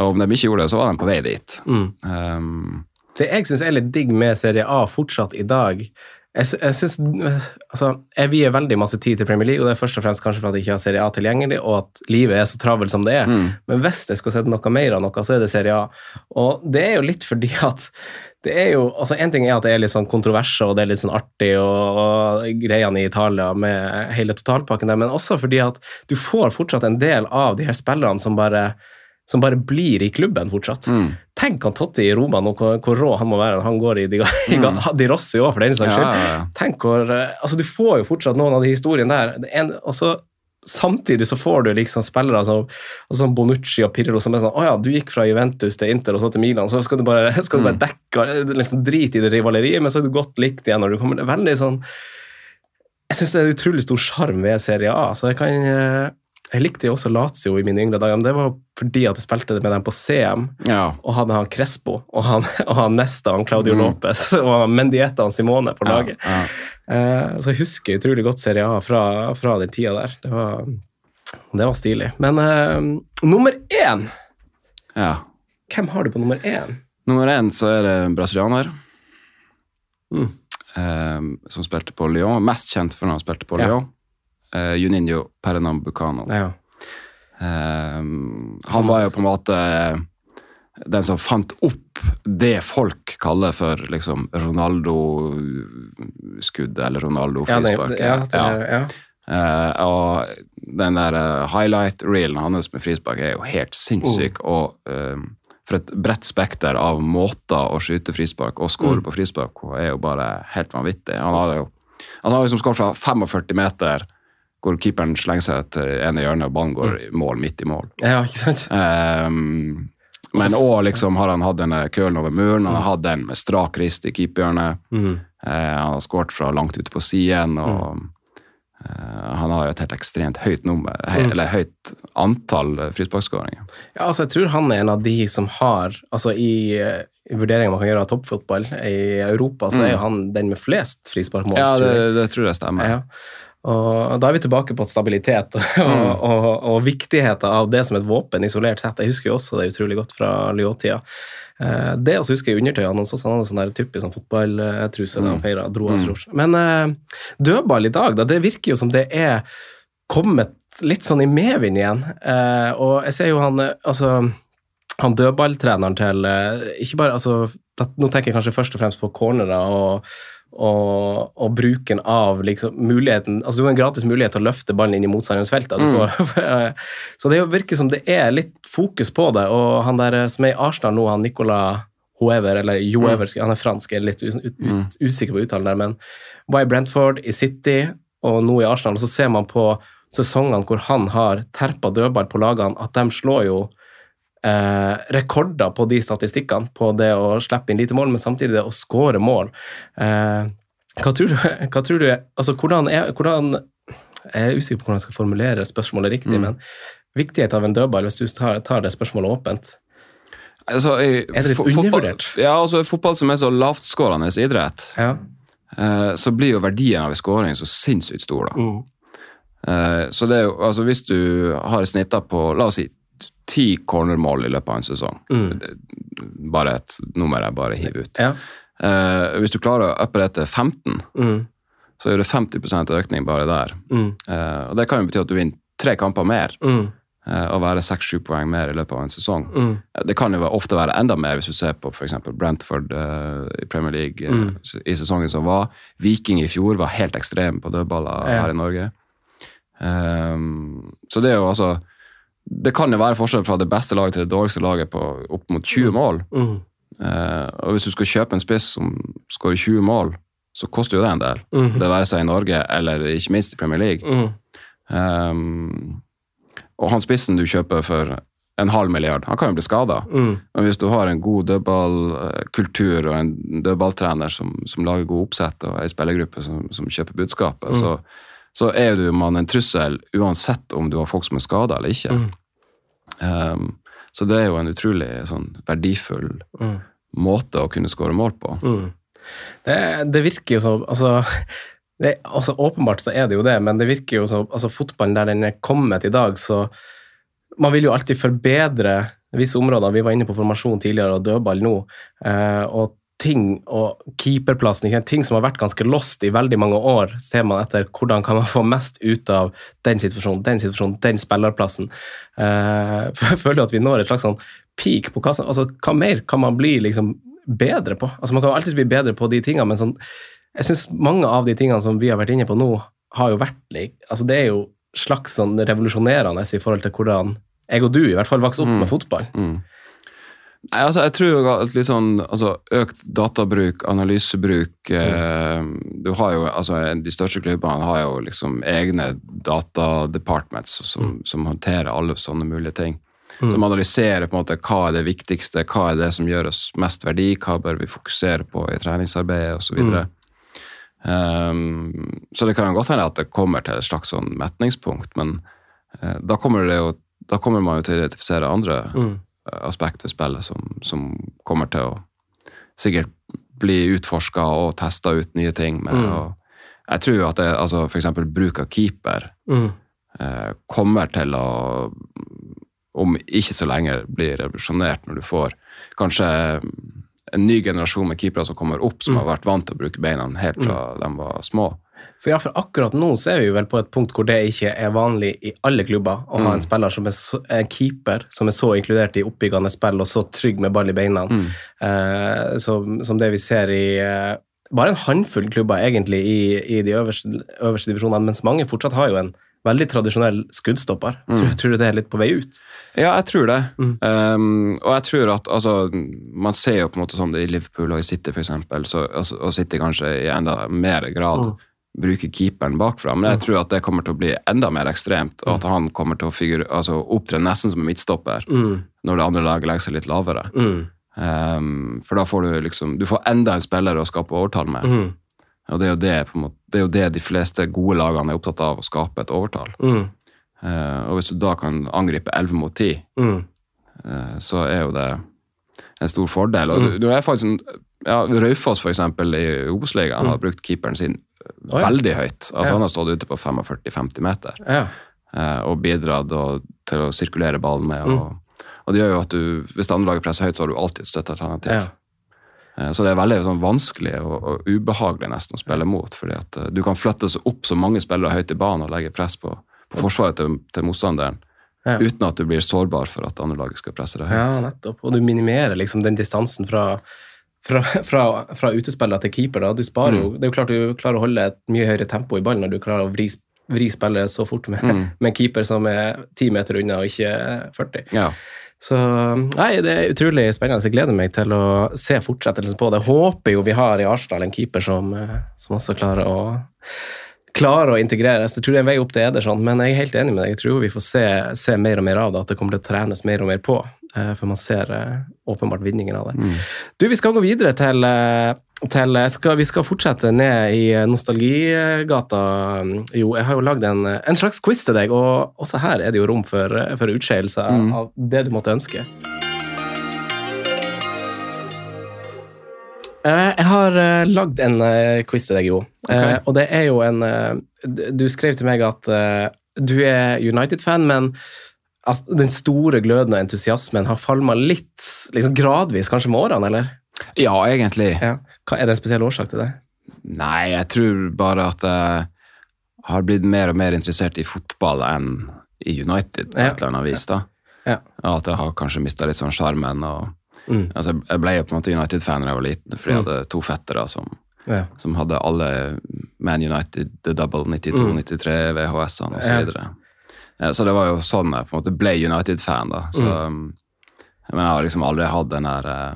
Og om de ikke gjorde det, så var de på vei dit. mm. Ehm, Det jeg syns er litt digg med Serie A fortsatt i dag jeg, jeg synes, altså, jeg vier veldig masse tid til Premier League, og det er først og fremst kanskje for at jeg ikke har Serie A tilgjengelig, og at livet er så travelt som det er. mm, Men hvis jeg skulle sett noe mer av noe, så er det Serie A. Og det er jo litt fordi at det er jo, altså En ting er at det er litt sånn kontroverser, og det er litt sånn artig, og, og greiene i Italia med hele totalpakken der, men også fordi at du får fortsatt en del av de her spillerne som bare, som bare blir i klubben fortsatt. mm. Tenk han Totti i Roma, nå, hvor, hvor rå han må være når han går i de, Mm. de Rossi òg, for den saks skyld. ja, ja. Tenk hvor eh, Altså, du får jo fortsatt noen av de historiene der. Er en, og så Samtidig så får du liksom spillere som, altså som Bonucci og Pirlo som er sånn Å ja, du gikk fra Juventus til Inter og så til Milan, så skal du bare, skal du bare Mm. dekke liksom Drit i det rivaleriet, men så er du godt likt igjen når du kommer Det er veldig sånn Jeg syns det er utrolig stor sjarm ved Serie A. Så jeg kan eh, Jeg likte jo også Lazio i mine yngre dager, men det var fordi at jeg spilte med dem på CM ja. og hadde han Crespo og han, og han Nesta, han Claudio Mm. Lopez og Mendieta han Simone på laget. Ja, Eh, så jeg husker utrolig godt Serie A fra, fra den tida der. Det var, det var stilig. Men uh, nummer én! ja. Hvem har du på nummer én? Nummer én så er det en brasilianer Mm. ehm, som spilte på Lyon. Mest kjent for når han spilte på Ja. Lyon. Uh, Juninho Pernambucano. Ja. Um, han var jo på en måte den som fant opp det folk kaller for liksom Ronaldo-skuddet eller Ronaldo-frisparket. ja, Ja. ja. uh, og den der eh, highlight-reelen hans med frispark er jo helt sinnssyk. Oh. Og eh, for et bredt spekter av måter å skyte frispark og score Mm. på frispark på er jo bare helt vanvittig. Han har jo han har liksom skåret fra 45 meter, hvor keeperen slenger seg til ene hjørnet og ballen går Mm. i mål midt i mål. ja, ikke sant? Um, men òg liksom har han hatt denne kølen over muren, han har hatt den med strak rist i keeperhjørnet. Mm. Eh, han har skåret fra langt ute på siden, og eh, han har et helt ekstremt høyt nummer, he, Mm. eller høyt antall eh, frisparkskåringer. Ja, altså, jeg tror han er en av de som har altså I, vurderinger man kan gjøre av toppfotball i Europa, så Mm. er jo han den med flest frisparkmål. Ja, det, det tror jeg stemmer. Ja. Og da er vi tilbake på stabilitet og, Mm. og, og viktigheten av det som et våpen isolert sett. Jeg husker jo også det utrolig godt fra Lyon-tida. Eh, det også husker jeg undertøyene hans. Han hadde sånn typisk sånn fotballtruse da han Mm. feira dro av Mm. Men eh, dødball i dag, da, det virker jo som det er kommet litt sånn i medvind igjen. Eh, og jeg ser jo han altså han dødballtreneren til ikke bare, altså, Nå tenker jeg kanskje først og fremst på cornerer og, og, og bruken av liksom, muligheten altså Du har en gratis mulighet til å løfte ballen inn i motstanderens felt. Mm. så det virker som det er litt fokus på det. Og han der som er i Arsenal nå, han Nicolas Hoever, eller Joever, han er fransk, jeg er litt us, ut, Mm. ut, usikker på uttalen der, men var i Brentford, i City og nå i Arsenal. Og så ser man på sesongene hvor han har terpa dødball på lagene, at de slår jo eh, rekorder på de statistikkene, på det å slippe inn lite mål, men samtidig det å skåre mål. Eh, hva tror du, hva tror du altså hvordan er, hvordan, Jeg er usikker på hvordan jeg skal formulere spørsmålet riktig, Mm. men viktigheten av en dødball, hvis du tar, tar det spørsmålet åpent Altså, jeg, Er det litt undervurdert? fotball-? Ja, altså fotball som er så lavtskårende idrett, Ja. eh, så blir jo verdien av en skåring så sinnssykt stor, da. Mm. Eh, Så det er jo, altså hvis du har snitta på la oss si ti cornermål i løpet av en sesong. Mm. Bare et nummer jeg bare hiver ut. Ja. Uh, hvis du klarer å uppe det til 15, Mm. så er det 50 økning bare der. Mm. Uh, og Det kan jo bety at du vinner tre kamper mer Mm. eh, og være seks-sju poeng mer i løpet av en sesong. Mm. Det kan jo ofte være enda mer hvis du ser på f.eks. Brentford i Premier League Mm. i sesongen som var. Viking i fjor var helt ekstrem på dødballer Ja. her i Norge. Um, så det er jo altså Det kan jo være forskjell fra det beste laget til det dårligste laget på opp mot 20 mål. Mm. Uh, og hvis du skal kjøpe en spiss som skårer 20 mål, så koster jo det en del. Mm. Det være seg i Norge eller ikke minst i Premier League. Mm. Um, og han spissen du kjøper for en halv milliard, han kan jo bli skada. Mm. Men hvis du har en god dødballkultur og en dødballtrener som, som lager god oppsett, og ei spillergruppe som, som kjøper budskapet, Mm. så, så er du man en trussel uansett om du har folk som er skada eller ikke. Ehm, så det er jo en utrolig sånn, verdifull Mm. måte å kunne skåre mål på. Mm. Det, det virker jo som altså, det, altså Åpenbart så er det jo det, men det virker jo som altså Fotballen der den er kommet i dag, så Man vil jo alltid forbedre visse områder. Vi var inne på formasjon tidligere og dødball nå. Eh, og ting og keeperplassen, ting som har vært ganske lost i veldig mange år, ser man etter hvordan kan man få mest ut av den situasjonen, den situasjonen, den spillerplassen. Eh, jeg føler at vi når et slags sånn peak på hva altså, Hva mer kan man bli liksom bedre på? Altså Man kan jo alltid bli bedre på de tingene, men sånn, jeg syns mange av de tingene som vi har vært inne på nå, har jo vært altså Det er jo slags sånn revolusjonerende i forhold til hvordan jeg og du i hvert fall vokste opp Mm. med fotball. Mm. Nei, altså, jeg tror at sånn, altså, økt databruk, analysebruk eh, du har jo, altså, De største klubbene har jo liksom egne datadepartments som, som håndterer alle sånne mulige ting. Mm. Som analyserer på en måte hva er det viktigste, hva er det som gjør oss mest verdi, hva bør vi fokusere på i treningsarbeidet osv. Så, videre. um, så det kan jo godt hende at det kommer til et slags sånn metningspunkt, men eh, da, kommer det jo, da kommer man jo til å identifisere andre Mm. Aspekt ved spillet som, som kommer til å sikkert bli utforska og testa ut nye ting med. Mm. Og jeg tror at det, altså eksempel bruk av keeper Mm. eh, kommer til å om ikke så lenge bli revolusjonert når du får kanskje en ny generasjon med keepere som kommer opp, som Mm. har vært vant til å bruke beina helt fra de var små. For ja, for akkurat nå så er vi vel på et punkt hvor det ikke er vanlig i alle klubber å ha Mm. en spiller som er så, en keeper som er så inkludert i oppbyggende spill og så trygg med ball i beina, Mm. eh, som, som det vi ser i eh, bare en håndfull klubber egentlig i, i de øverste, øverste divisjonene, mens mange fortsatt har jo en veldig tradisjonell skuddstopper. Mm. Tror, tror du det er litt på vei ut? Ja, jeg tror det. Mm. Um, og jeg tror at altså, Man ser jo på en måte sånn det i Liverpool og i City, eksempel, altså, og City kanskje i enda mer grad Mm. Bruker keeperen bakfra. Men jeg tror at det kommer til å bli enda mer ekstremt, og at han kommer til å figure, altså, opptre nesten som en midtstopper Mm. når det andre laget legger seg litt lavere. Mm. Um, for da får du liksom Du får enda en spiller å skape overtall med. Mm. Og det er, det, måte, det er jo det de fleste gode lagene er opptatt av, å skape et overtall. Mm. Uh, og hvis du da kan angripe 11 mot 10 Mm. Eh, så er jo det en stor fordel. Og Mm. du, du er faktisk en, ja, Raufoss, eksempel, i Obos-ligaen, har brukt keeperen sin Oi. veldig høyt. Altså Ja. Han har stått ute på 45-50 meter Ja. eh, og bidratt til å sirkulere ballen med. Mm. Og, og det gjør jo at du, hvis det andre laget presser høyt, så har du alltid et støttealternativ. ja. Eh, Så det er veldig sånn, vanskelig og, og ubehagelig nesten å spille mot. fordi at uh, du kan flytte så opp så mange spillere høyt i banen og legge press på, på forsvaret til, til motstanderen. Ja. Uten at du blir sårbar for at andre laget skal presse deg høyt. Ja, nettopp. Og du minimerer liksom den distansen fra, fra, fra, fra utespiller til keeper. Da. Du sparer jo, Det er jo klart du klarer å holde et mye høyere tempo i ballen når du klarer å vri, vri spillet så fort med, Mm. med en keeper som er ti meter unna og ikke 40. Ja. Så nei, det er utrolig spennende. Jeg gleder meg til å se fortsettelsen på det. Håper jo vi har i Arsenal en keeper som, eh, som også klarer å klarer å integreres. Jeg tror det er en vei opp til Ederson, men jeg er helt enig med deg. Jeg tror vi får se, se mer og mer av det, at det kommer til å trenes mer og mer på. eh, For man ser eh, åpenbart vinningen av det. Mm. Du, vi skal gå videre til, eh, til skal, Vi skal fortsette ned i nostalgigata. Jo, jeg har jo lagd en, en slags quiz til deg, og også her er det jo rom for, for utskeielser Mm. av det du måtte ønske. Jeg har uh, lagd en eh, quiz til deg, Jo. Okay. Og det er jo en eh, Du skrev til meg at eh, du er United-fan, men altså, den store gløden og entusiasmen har falma litt liksom gradvis, kanskje med årene, eller? Ja, egentlig. Ja. Er det en spesiell årsak til det? Nei, jeg tror bare at jeg har blitt mer og mer interessert i fotball enn i United på Ja. et eller annet vis. da. Ja. At jeg har kanskje mista litt sånn sjarmen. og Mm. altså, Jeg ble jo på en måte United-fan da jeg var liten, fordi jeg Mm. hadde to fettere som, Ja. som hadde alle Man United, The Double 92, Mm. 93, VHS-ene osv. Så. Ja, så det var jo sånn jeg på en måte ble United-fan. da. Så, Mm. um, Men jeg har liksom aldri hatt den der eh,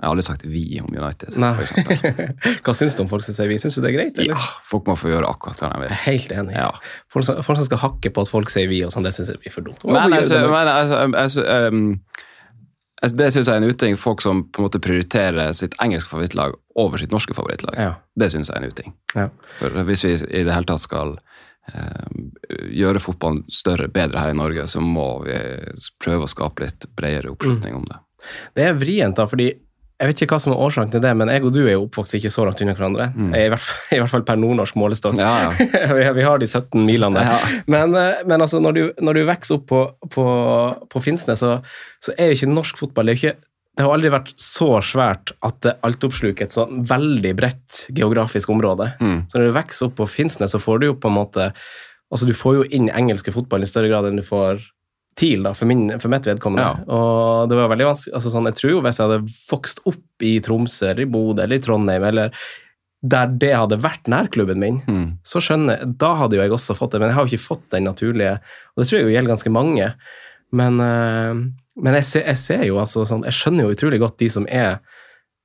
Jeg har aldri sagt vi om United. Hva syns du om folk som sier vi? Syns du det er greit? eller? Ja, folk må få gjøre akkurat hva de vil. Jeg er helt enig. Ja. Folk, som, folk som skal hakke på at folk sier vi, og sånn, det syns jeg blir for dumt. Men altså, men, altså, altså, um, altså, det syns jeg er en uting. Folk som på en måte prioriterer sitt engelske favorittlag over sitt norske favorittlag. Ja. Det syns jeg er en uting. Ja. For hvis vi i det hele tatt skal eh, gjøre fotballen større, bedre her i Norge, så må vi prøve å skape litt bredere oppslutning om det. Det er vrient, da, fordi jeg vet ikke hva som er årsaken til det, men jeg og du er jo oppvokst ikke så langt unna hverandre. I, hvert fall, I hvert fall per nordnorsk målestokk. Mm. Ja, ja. vi, har de 17 milene. Ja. Men, eh, men altså, når du, når du vokser opp på, på, på Finnsnes, så, så er jo ikke norsk fotball det, er ikke, det har aldri vært så svært at det altoppsluker et sånn veldig bredt geografisk område. Mm. Så når du vokser opp på Finnsnes, så får du jo på en måte Altså, du får jo inn engelske fotball i større grad enn du får TIL, da, for, min, for mitt vedkommende. Ja. Og det var veldig vanskelig altså sånn, Jeg tror jo hvis jeg hadde vokst opp i Tromsø eller i Bodø eller i Trondheim, eller der det hadde vært nærklubben min, Mm. så skjønner jeg, da hadde jo jeg også fått det, men jeg har jo ikke fått den naturlige, og det tror jeg jo gjelder ganske mange. Men, eh, men jeg, ser, jeg ser jo altså sånn, jeg skjønner jo utrolig godt de som er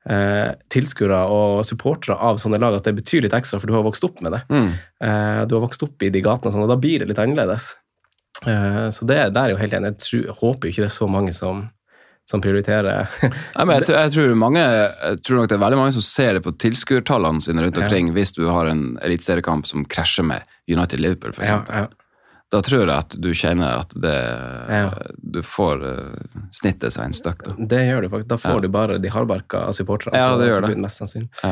eh, tilskuere og supportere av sånne lag, at det betyr litt ekstra, for du har vokst opp med det. Mm. Eh, du har vokst opp i de gatene, og sånn, og da blir det litt annerledes. Eh, så det der er jo helt enig. Jeg, tror, håper ikke det er så mange som, som prioriterer Nei, men jeg, tror- jeg, tror mange, jeg tror nok det er veldig mange som ser det på tilskuertallene sine rundt Ja. omkring hvis du har en eliteseriekamp som krasjer med United-Liverpool, f.eks. ja, ja. Da tror jeg at du kjenner at det, Ja. du får uh, snittet seg en støkk. Da. Det gjør du faktisk. Da får Ja. du bare de hardbarka supporterne. Ja, det gjør det. Mest sannsynlig. Ja.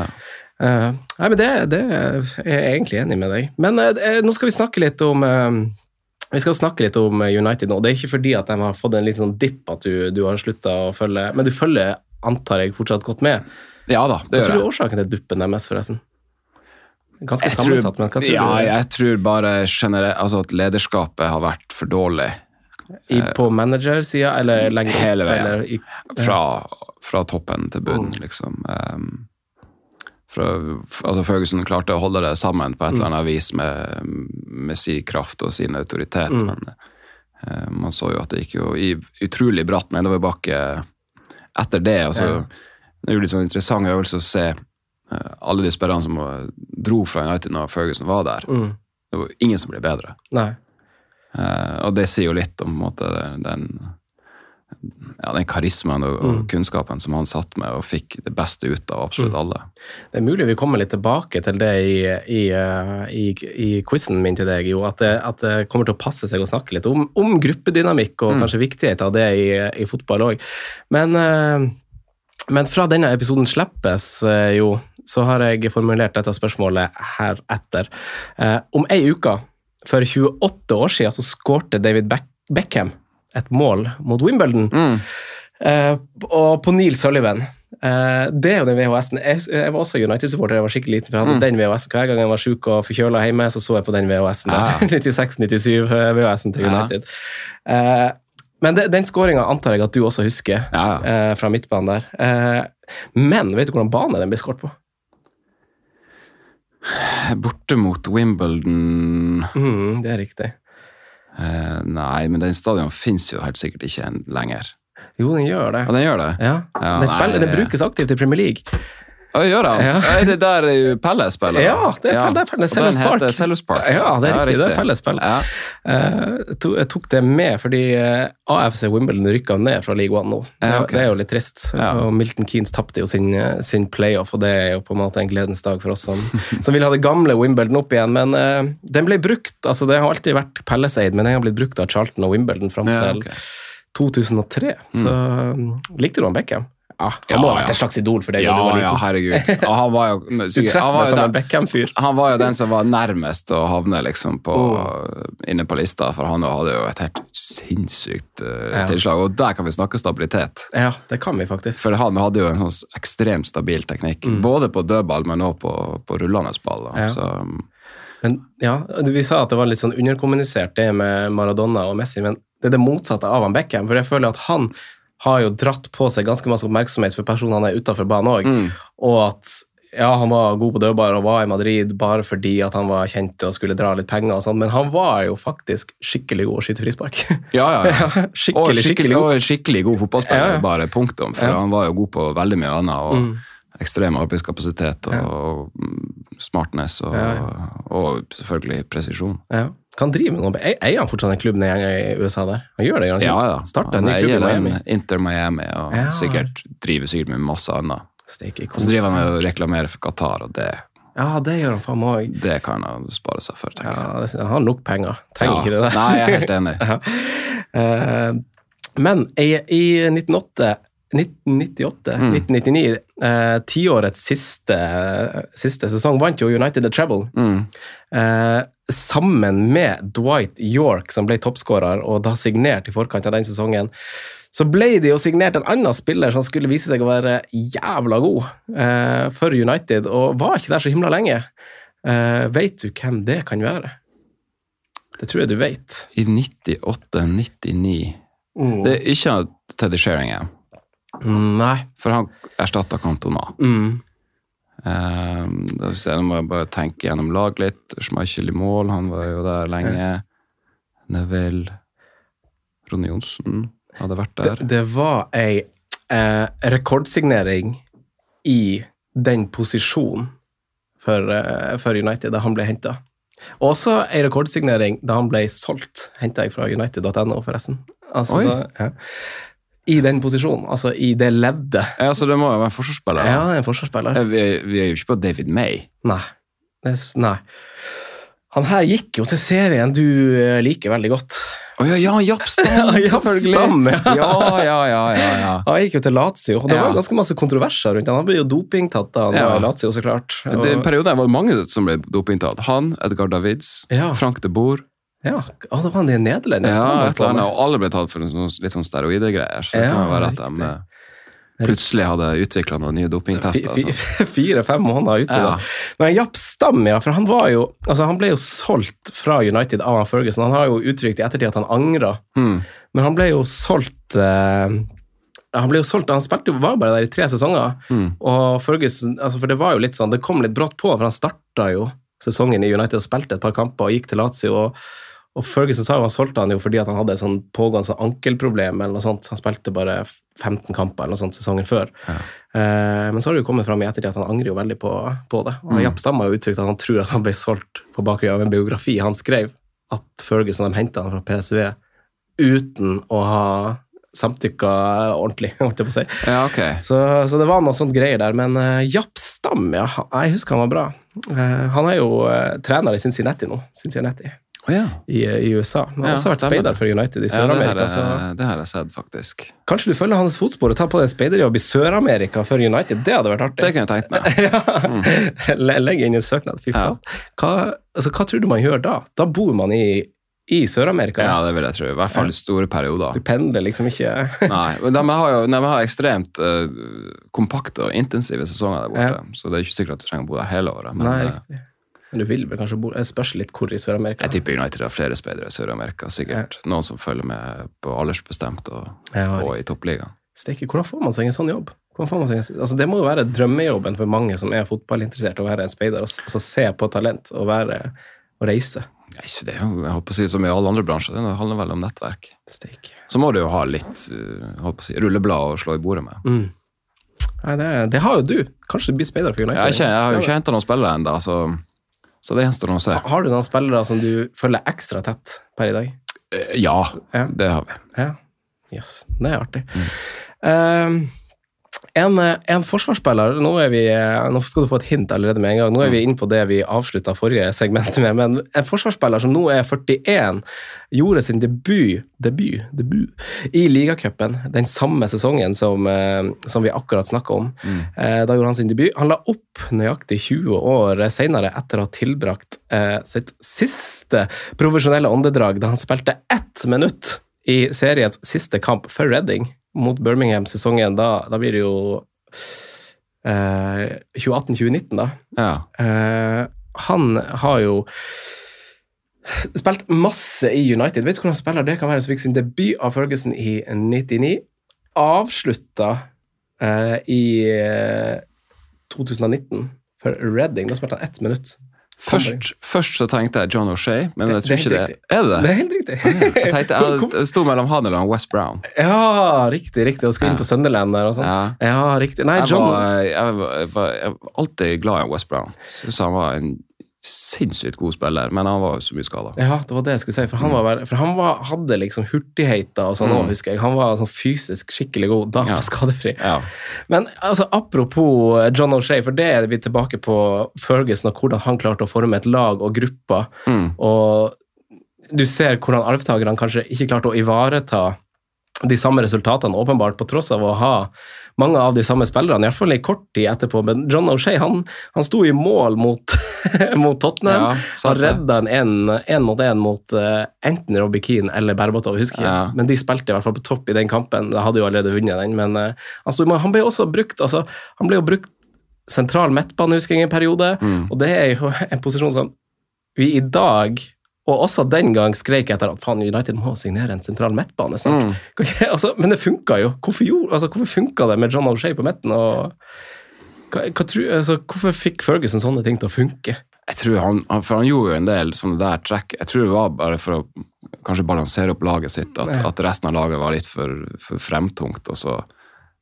Eh, nei, men det, det er jeg egentlig enig med deg. Men uh, nå skal vi snakke litt om eh, vi skal snakke litt om eh, United nå. Det er ikke fordi at de har fått en litt sånn dipp at du, du har slutta å følge Men du følger, antar jeg, fortsatt godt med. ja da, det Hva gjør tror du er årsaken til duppen deres, forresten? Ganske Jeg sammensatt, men hva tror ja, du? jeg tror bare generelt altså at lederskapet har vært for dårlig I, på managersida, eller lenger opp? Hele veien. Eller i, fra, fra toppen til bunnen, Mm. liksom. Um, altså Ferguson klarte å holde det sammen på et eller annet vis med, med sin kraft og sin autoritet, Mm. men eh, man så jo at det gikk jo i utrolig bratt nedoverbakke etter det. altså Ja. Det er jo litt sånn interessant øvelse å se eh, alle de spillerne som eh, dro fra United når Ferguson var der. mm, Det var ingen som ble bedre. Eh, og det sier jo litt om måte, den, ja, den karismaen og, Mm. kunnskapen som han satt med, og fikk det beste ut av absolutt Mm. alle. Det er mulig vi kommer litt tilbake til det i, i, eh, i, i quizen min til deg, jo. At det, at det kommer til å passe seg å snakke litt om, om gruppedynamikk og Mm. kanskje viktighet av det i, i fotball òg. Men, eh, men fra denne episoden slippes eh, jo, så har jeg formulert dette spørsmålet heretter. Om ei uke, for 28 år siden, så skårte David Beckham et mål mot Wimbledon. Mm. Eh, og på Neil Sullivan. Eh, det er jo den VHS-en. Jeg, jeg var også United-supporter, jeg var skikkelig liten, for jeg hadde Mm. den VHS-en. Hver gang jeg var sjuk og forkjøla hjemme, så så jeg på den VHS-en. Ja. 96-97-VHS-en til Ja. United. Eh, men de, den skåringa antar jeg at du også husker, Ja, ja. eh, fra midtbanen der. Eh, men vet du hvordan bane den ble skåret på? Borte mot Wimbledon Mm, det er riktig. Eh, Nei, men den stadion fins jo helt sikkert ikke lenger. Jo, den gjør det. Og den gjør det? Ja, Ja, den, spiller, den brukes aktivt i Premier League. Å, gjør han? Ja. Er det der Pelle spiller? Ja, det er Pelle- er Pelle Sellers Park. heter Sellers Park. Ja, det er riktig, det er Pelle spiller. Ja. Eh, jeg tok- det med fordi eh, AFC Wimbledon rykka ned fra League One nå. Det, Ja, ok. det er jo litt trist. Ja. Og Milton Keanes tapte jo sin, eh, sin playoff, og det er jo på en måte en gledens dag for oss som, som vil ha det gamle Wimbledon opp igjen. Men uh, den ble brukt, altså det har alltid vært Pelleseid, men den har blitt brukt av Charlton og Wimbledon fram Ja, til ok. 2003. Så um, likte du han Beckham? Ja, han må ha vært et slags idol for deg Ja, da du var ja, herregud. Og han var jo, Du sikkert, han treffer var jo som en Beckham-fyr. han var jo den som var nærmest å havne liksom på, Oh. inne på lista, for han hadde jo et helt sinnssykt uh, tilslag. Og der kan vi snakke stabilitet. Ja, det kan vi faktisk. For han hadde jo en sånn ekstremt stabil teknikk, både på dødball, men også på, på rullende ball. Mm. Ja. Så, Men ja, Vi sa at det var litt sånn underkommunisert, det med Maradona og Messi, men det er det motsatte av han Beckham. For jeg føler at han har jo dratt på seg ganske masse oppmerksomhet for personene han er utafor banen òg. mm, Og at ja, han var god på dødball og var i Madrid bare fordi at han var kjent og skulle dra litt penger og sånn, men han var jo faktisk skikkelig god å skyte frispark. ja, ja, ja. skikkelig, Og skikkelig, skikkelig, god. og skikkelig god fotballspiller, Ja, ja. bare punktum. For Ja. han var jo god på veldig mye annet. og Mm. Ekstrem arbeidskapasitet og, og smartness og, og selvfølgelig presisjon. Ja. Kan drive med noe. Eier han fortsatt en klubb nede i USA der? Han gjør det, han Ja, ja. Startet en ny klubb i Miami. Inter Miami og Ja. sikkert driver sikkert med masse annet. Og så driver han og reklamerer for Qatar, og det, Ja, det gjør han faen meg òg. det kan han spare seg for, tenker. Ja, jeg. han har nok penger. Trenger Ja. ikke det der. Nei, jeg er helt enig. Ja. Eh, men i, i 1908 1998, Mm. 1999, eh, tiårets siste, siste sesong, vant jo United the Treble. Mm. Eh, sammen med Dwight York, som ble toppskårer og da signert i forkant av den sesongen, så ble det jo signert en annen spiller som skulle vise seg å være jævla god eh, for United, og var ikke der så himla lenge. Eh, vet du hvem det kan være? Det tror jeg du vet. I 98-99 Det er ikke Teddy Sheringham, Nei. for han erstatta Cantona. Mm. Eh, da må jeg bare tenke gjennom lag litt. Schmeichel i mål, han var jo der lenge. Neville Ronny Johnsen hadde vært der. det var ei eh, rekordsignering i den posisjonen for, eh, for United da han ble henta. Også ei rekordsignering da han ble solgt, henta jeg fra United.no, forresten. Altså, da, ja. I den posisjonen, altså i det leddet. Ja, så det må jo være en forsvarsspiller. Ja, en forsvarsspiller. Vi, er- vi er jo ikke på David May. Nei. Det, nei. Han her gikk jo til serien du eh, liker veldig godt. Å ja, ja, Japp Stam, selvfølgelig! Stam, ja. ja, ja, ja, ja, ja. Han gikk jo til Lazio, og det var ganske masse kontroverser rundt han. Han ble jo dopingtatt da han Ja. var i Lazio, så klart. Og, Det, I perioden var det mange som ble dopingtatt. Han, Edgar Davids. Frank de Boer. Ja, da var han i Nederland. Ja, et eller annet, og alle ble tatt for en sånn- litt sånn steroidegreier. Så det Ja, kan være at de eh, plutselig hadde utvikla noen nye dopingtester. Altså. Fire-fem måneder ute. Ja. da. Men Japp Stam, ja, for han var jo altså Han ble jo solgt fra United av Ferguson. Han har jo uttrykt i ettertid at han angra, Hmm. men han ble jo solgt eh, han ble jo solgt, han spilte jo var bare der i tre sesonger. Mm. Og Ferguson, altså for det var jo litt sånn, det kom litt brått på, for han starta jo sesongen i United og spilte et par kamper og gikk til Lazio. og og Ferguson sa jo han solgte han jo fordi at han hadde et sånn pågående ankelproblem. eller noe sånt. Han spilte bare 15 kamper eller noe sånt sesongen før. Ja. Eh, men så har det jo kommet fram i ettertid at han angrer jo veldig på, på det. Og Mm. Japp Stam har jo uttrykt at han tror at han ble solgt på bakgrunn av en biografi han skrev. At Ferguson de henta han fra PSV uten å ha samtykka ordentlig, holdt jeg på å si. Ja, okay. Så, så det var noe sånt greier der. Men uh, Japp Stam, ja, jeg husker han var bra. Eh, han er jo eh, trener i Cincinnati nå, Cincinnati Å ja. i, i USA. Han har Ja, også vært speider for United i Sør-Amerika. Ja, det har jeg sett, faktisk. kanskje du følger hans fotspor og tar på deg en speiderjobb i Sør-Amerika for United? Det hadde vært artig. Det kunne jeg tenkt meg. mm. Legge inn en søknad. Fy faen. Hva, altså, hva tror du man gjør da? Da bor man i, i Sør-Amerika. Ja, det vil jeg tro. I hvert fall i store perioder. Du pendler liksom ikke Nei, men de har jo de har ekstremt uh, kompakte og intensive sesonger der borte. Så det er ikke sikkert at du trenger å bo der hele året. Men Nei, eh, riktig. Men du vil vel kanskje bo Det spørs litt hvor i Sør-Amerika. jeg tipper United har flere speidere i Sør-Amerika. Sikkert noen som følger med på aldersbestemt og, Ja, og i toppligaen. Steike, hvordan får man seg en sånn jobb? Får man seg en, altså det må jo være drømmejobben for mange som er fotballinteressert, å være en speider og altså se på talent og, være, og reise. Nei, det er jo, jeg håper å si, som i alle andre bransjer, det handler vel om nettverk. Steak. Så må du jo ha litt jeg håper å si, rulleblad å slå i bordet med. Mm. Nei, det, det har jo du. Kanskje du blir speider for United? Jeg, er jeg har jo ikke henta noen spillere ennå, så, så det gjenstår å se. Har du noen spillere som du følger ekstra tett per i dag? Eh, Ja, Ja. det har vi. Ja. Jøss, det er artig. Ehm, En, eh, en forsvarsspiller nå, vi, eh, nå skal du få et hint allerede med en gang. Nå er vi inne på det vi avslutta forrige segment med. Men en forsvarsspiller som nå er 41, gjorde sin debut, debut, debut i ligacupen den samme sesongen som, eh, som vi akkurat snakka om. Mm. Da gjorde han sin debut. Han la opp nøyaktig 20 år senere, etter å ha tilbrakt sitt siste profesjonelle åndedrag da han spilte ett minutt i seriens siste kamp for Reading mot Birmingham-sesongen. Da, da blir det jo eh, 2018-2019, da. Ja. Eh, han har jo spilt masse i United. Vet du hvordan spiller det kan være som fikk sin debut av Ferguson i 99? Avslutta eh, i eh, 2019 for Reading. Da spilte han ett minutt. Først, først så tenkte jeg John O'Shea, men jeg tror det ikke det Er det det? Det er helt riktig. Jeg tenkte jeg, sto mellom han eller han West Brown. Ja, riktig. riktig. Og skulle inn på Sunderland der og sånn. Ja. Ja, riktig. Nei, John jeg, var, jeg, var, jeg var alltid glad i West Brown. Syns han var en sinnssykt god spiller, men han var jo så mye skada. Ja, det var det jeg skulle si. For han, var, for han var, hadde liksom hurtigheter og sånn òg, Mm. husker jeg. Han var sånn fysisk skikkelig god. Da var Ja. han skadefri. Ja. Men altså, apropos John O'Shea, for det er vi tilbake på Ferguson og hvordan han klarte å forme et lag og grupper. Mm. Og du ser hvordan arvtakerne kanskje ikke klarte å ivareta de samme resultatene, åpenbart, på tross av å ha mange av de samme spillerne, i hvert fall i kort tid etterpå. Men John O'Shea han, han sto i mål mot, mot Tottenham. Ja, han redda en én mot én mot uh, enten Robbie Keane eller Berbatov, husker jeg. Ja. Men de spilte i hvert fall på topp i den kampen. De hadde jo allerede vunnet den, men uh, han, sto, han ble også brukt altså, han ble jo brukt sentral midtbane, husker jeg, i en periode. Mm. Og det er jo en posisjon som vi i dag, og også den gang, skrek etter at faen, United må signere en sentral midtbane snart. Mm. Altså, men det funka jo. Hvorfor, gjorde, altså, hvorfor funka det med John O'Shea på midten? og hva, hva altså, Hvorfor fikk Ferguson sånne ting til å funke? Jeg tror han, han, For han gjorde jo en del sånne der trekk. Jeg tror det var bare for å kanskje balansere opp laget sitt, at, at resten av laget var litt for, for fremtungt. Og så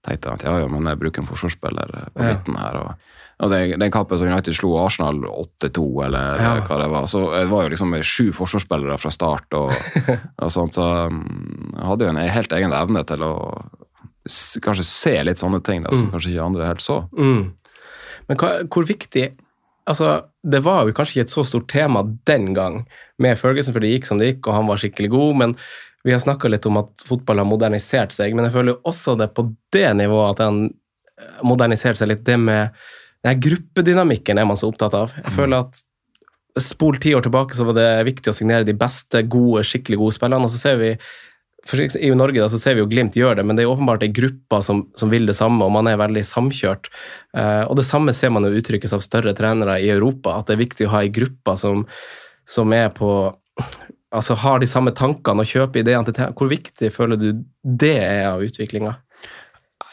tenkte han at ja, ja, men jeg bruker en forsvarsspiller eh, på midten her. og og den, den kampen som United slo Arsenal 8-2, eller Ja. hva det var, så det var jo liksom sju forsvarsspillere fra start. og, og sånt, Så jeg hadde jo en helt egen evne til å kanskje se litt sånne ting da, som Mm. kanskje ikke andre helt så. Mm. Men hva, hvor viktig Altså, Det var jo kanskje ikke et så stort tema den gang med Ferguson, for det gikk som det gikk, og han var skikkelig god. men vi har snakka litt om at fotball har modernisert seg, men jeg føler jo også det på det nivået at han moderniserte seg litt. Det med den gruppedynamikken er man så opptatt av. Jeg føler at Spol ti år tilbake så var det viktig å signere de beste, gode, skikkelig gode spillerne, og så ser vi I Norge da, så ser vi jo Glimt gjøre det, men det er åpenbart ei gruppe som, som vil det samme, og man er veldig samkjørt. Eh, og det samme ser man jo uttrykkes av større trenere i Europa, at det er viktig å ha ei gruppe som, som er på Altså har de samme tankene og kjøper ideene til. Hvor viktig føler du det er av utviklinga?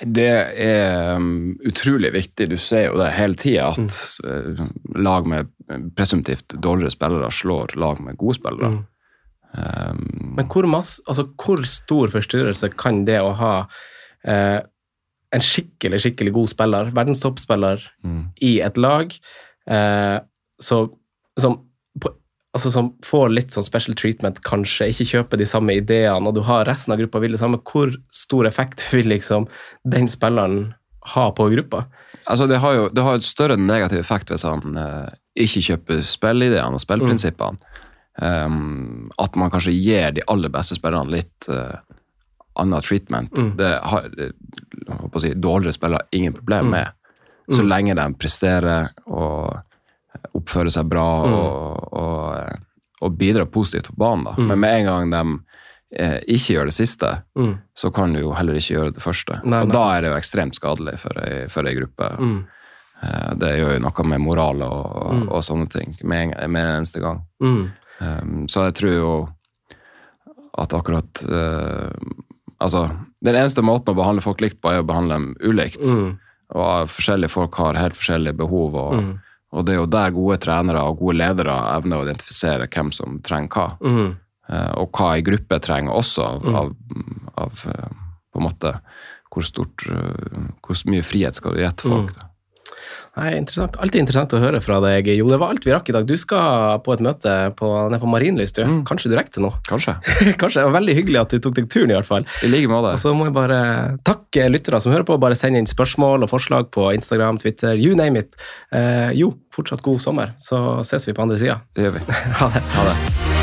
Det er um, utrolig viktig. Du ser jo det hele tida, at Mm. eh, lag med presumptivt dårligere spillere slår lag med gode spillere. Mm. Um, Men hvor, masse, altså, hvor stor forstyrrelse kan det å ha eh, en skikkelig, skikkelig god spiller, verdenstoppspiller, mm. i et lag eh, så, som, altså, som får litt sånn special treatment, kanskje, ikke kjøper de samme ideene, og du har resten av gruppa vil det samme, hvor stor effekt vil liksom den spilleren ha på gruppa? Altså, det har jo det har et større negativ effekt hvis han eh, ikke kjøper spillideene og spillprinsippene. Um, at man kanskje gir de aller beste spillerne litt uh, annet treatment. Mm. Det har jeg å si, dårligere spillere ingen problem Mm. med, så Mm. lenge de presterer og oppfører seg bra Mm. og, og, eh, og bidrar positivt på banen. Da. Mm. Men med en gang de eh, ikke gjør det siste, Mm. så kan du jo heller ikke gjøre det første. Nei, og da er det jo ekstremt skadelig for ei, for ei gruppe. Mm. Eh, Det gjør jo noe med moral og, Mm. og sånne ting med en, med en eneste gang. Mm. Um, så jeg tror jo at akkurat eh, Altså, den eneste måten å behandle folk likt på, er å behandle dem ulikt. Mm. Og forskjellige folk har helt forskjellige behov, og. Og det er jo der gode trenere og gode ledere evner å identifisere hvem som trenger hva. Mm. Eh, og hva ei gruppe trenger også, av, Mm. av, eh, på en måte hvor stort eh, Hvor mye frihet skal du gi til folk? Mm. Nei, interessant. Alltid interessant å høre fra deg. Jo, det var alt vi rakk i dag. Du skal på et møte på, nede på Marienlyst, du. Mm. Kanskje du rekker noe? Kanskje. Kanskje. Det var veldig hyggelig at du tok deg turen, i hvert fall. I like måte. Og så må jeg bare takke lyttere som hører på. Bare send inn spørsmål og forslag på Instagram, Twitter, you name it. Eh, jo, fortsatt god sommer. Så ses vi på andre sida. Det gjør vi. Ha det. Ha det.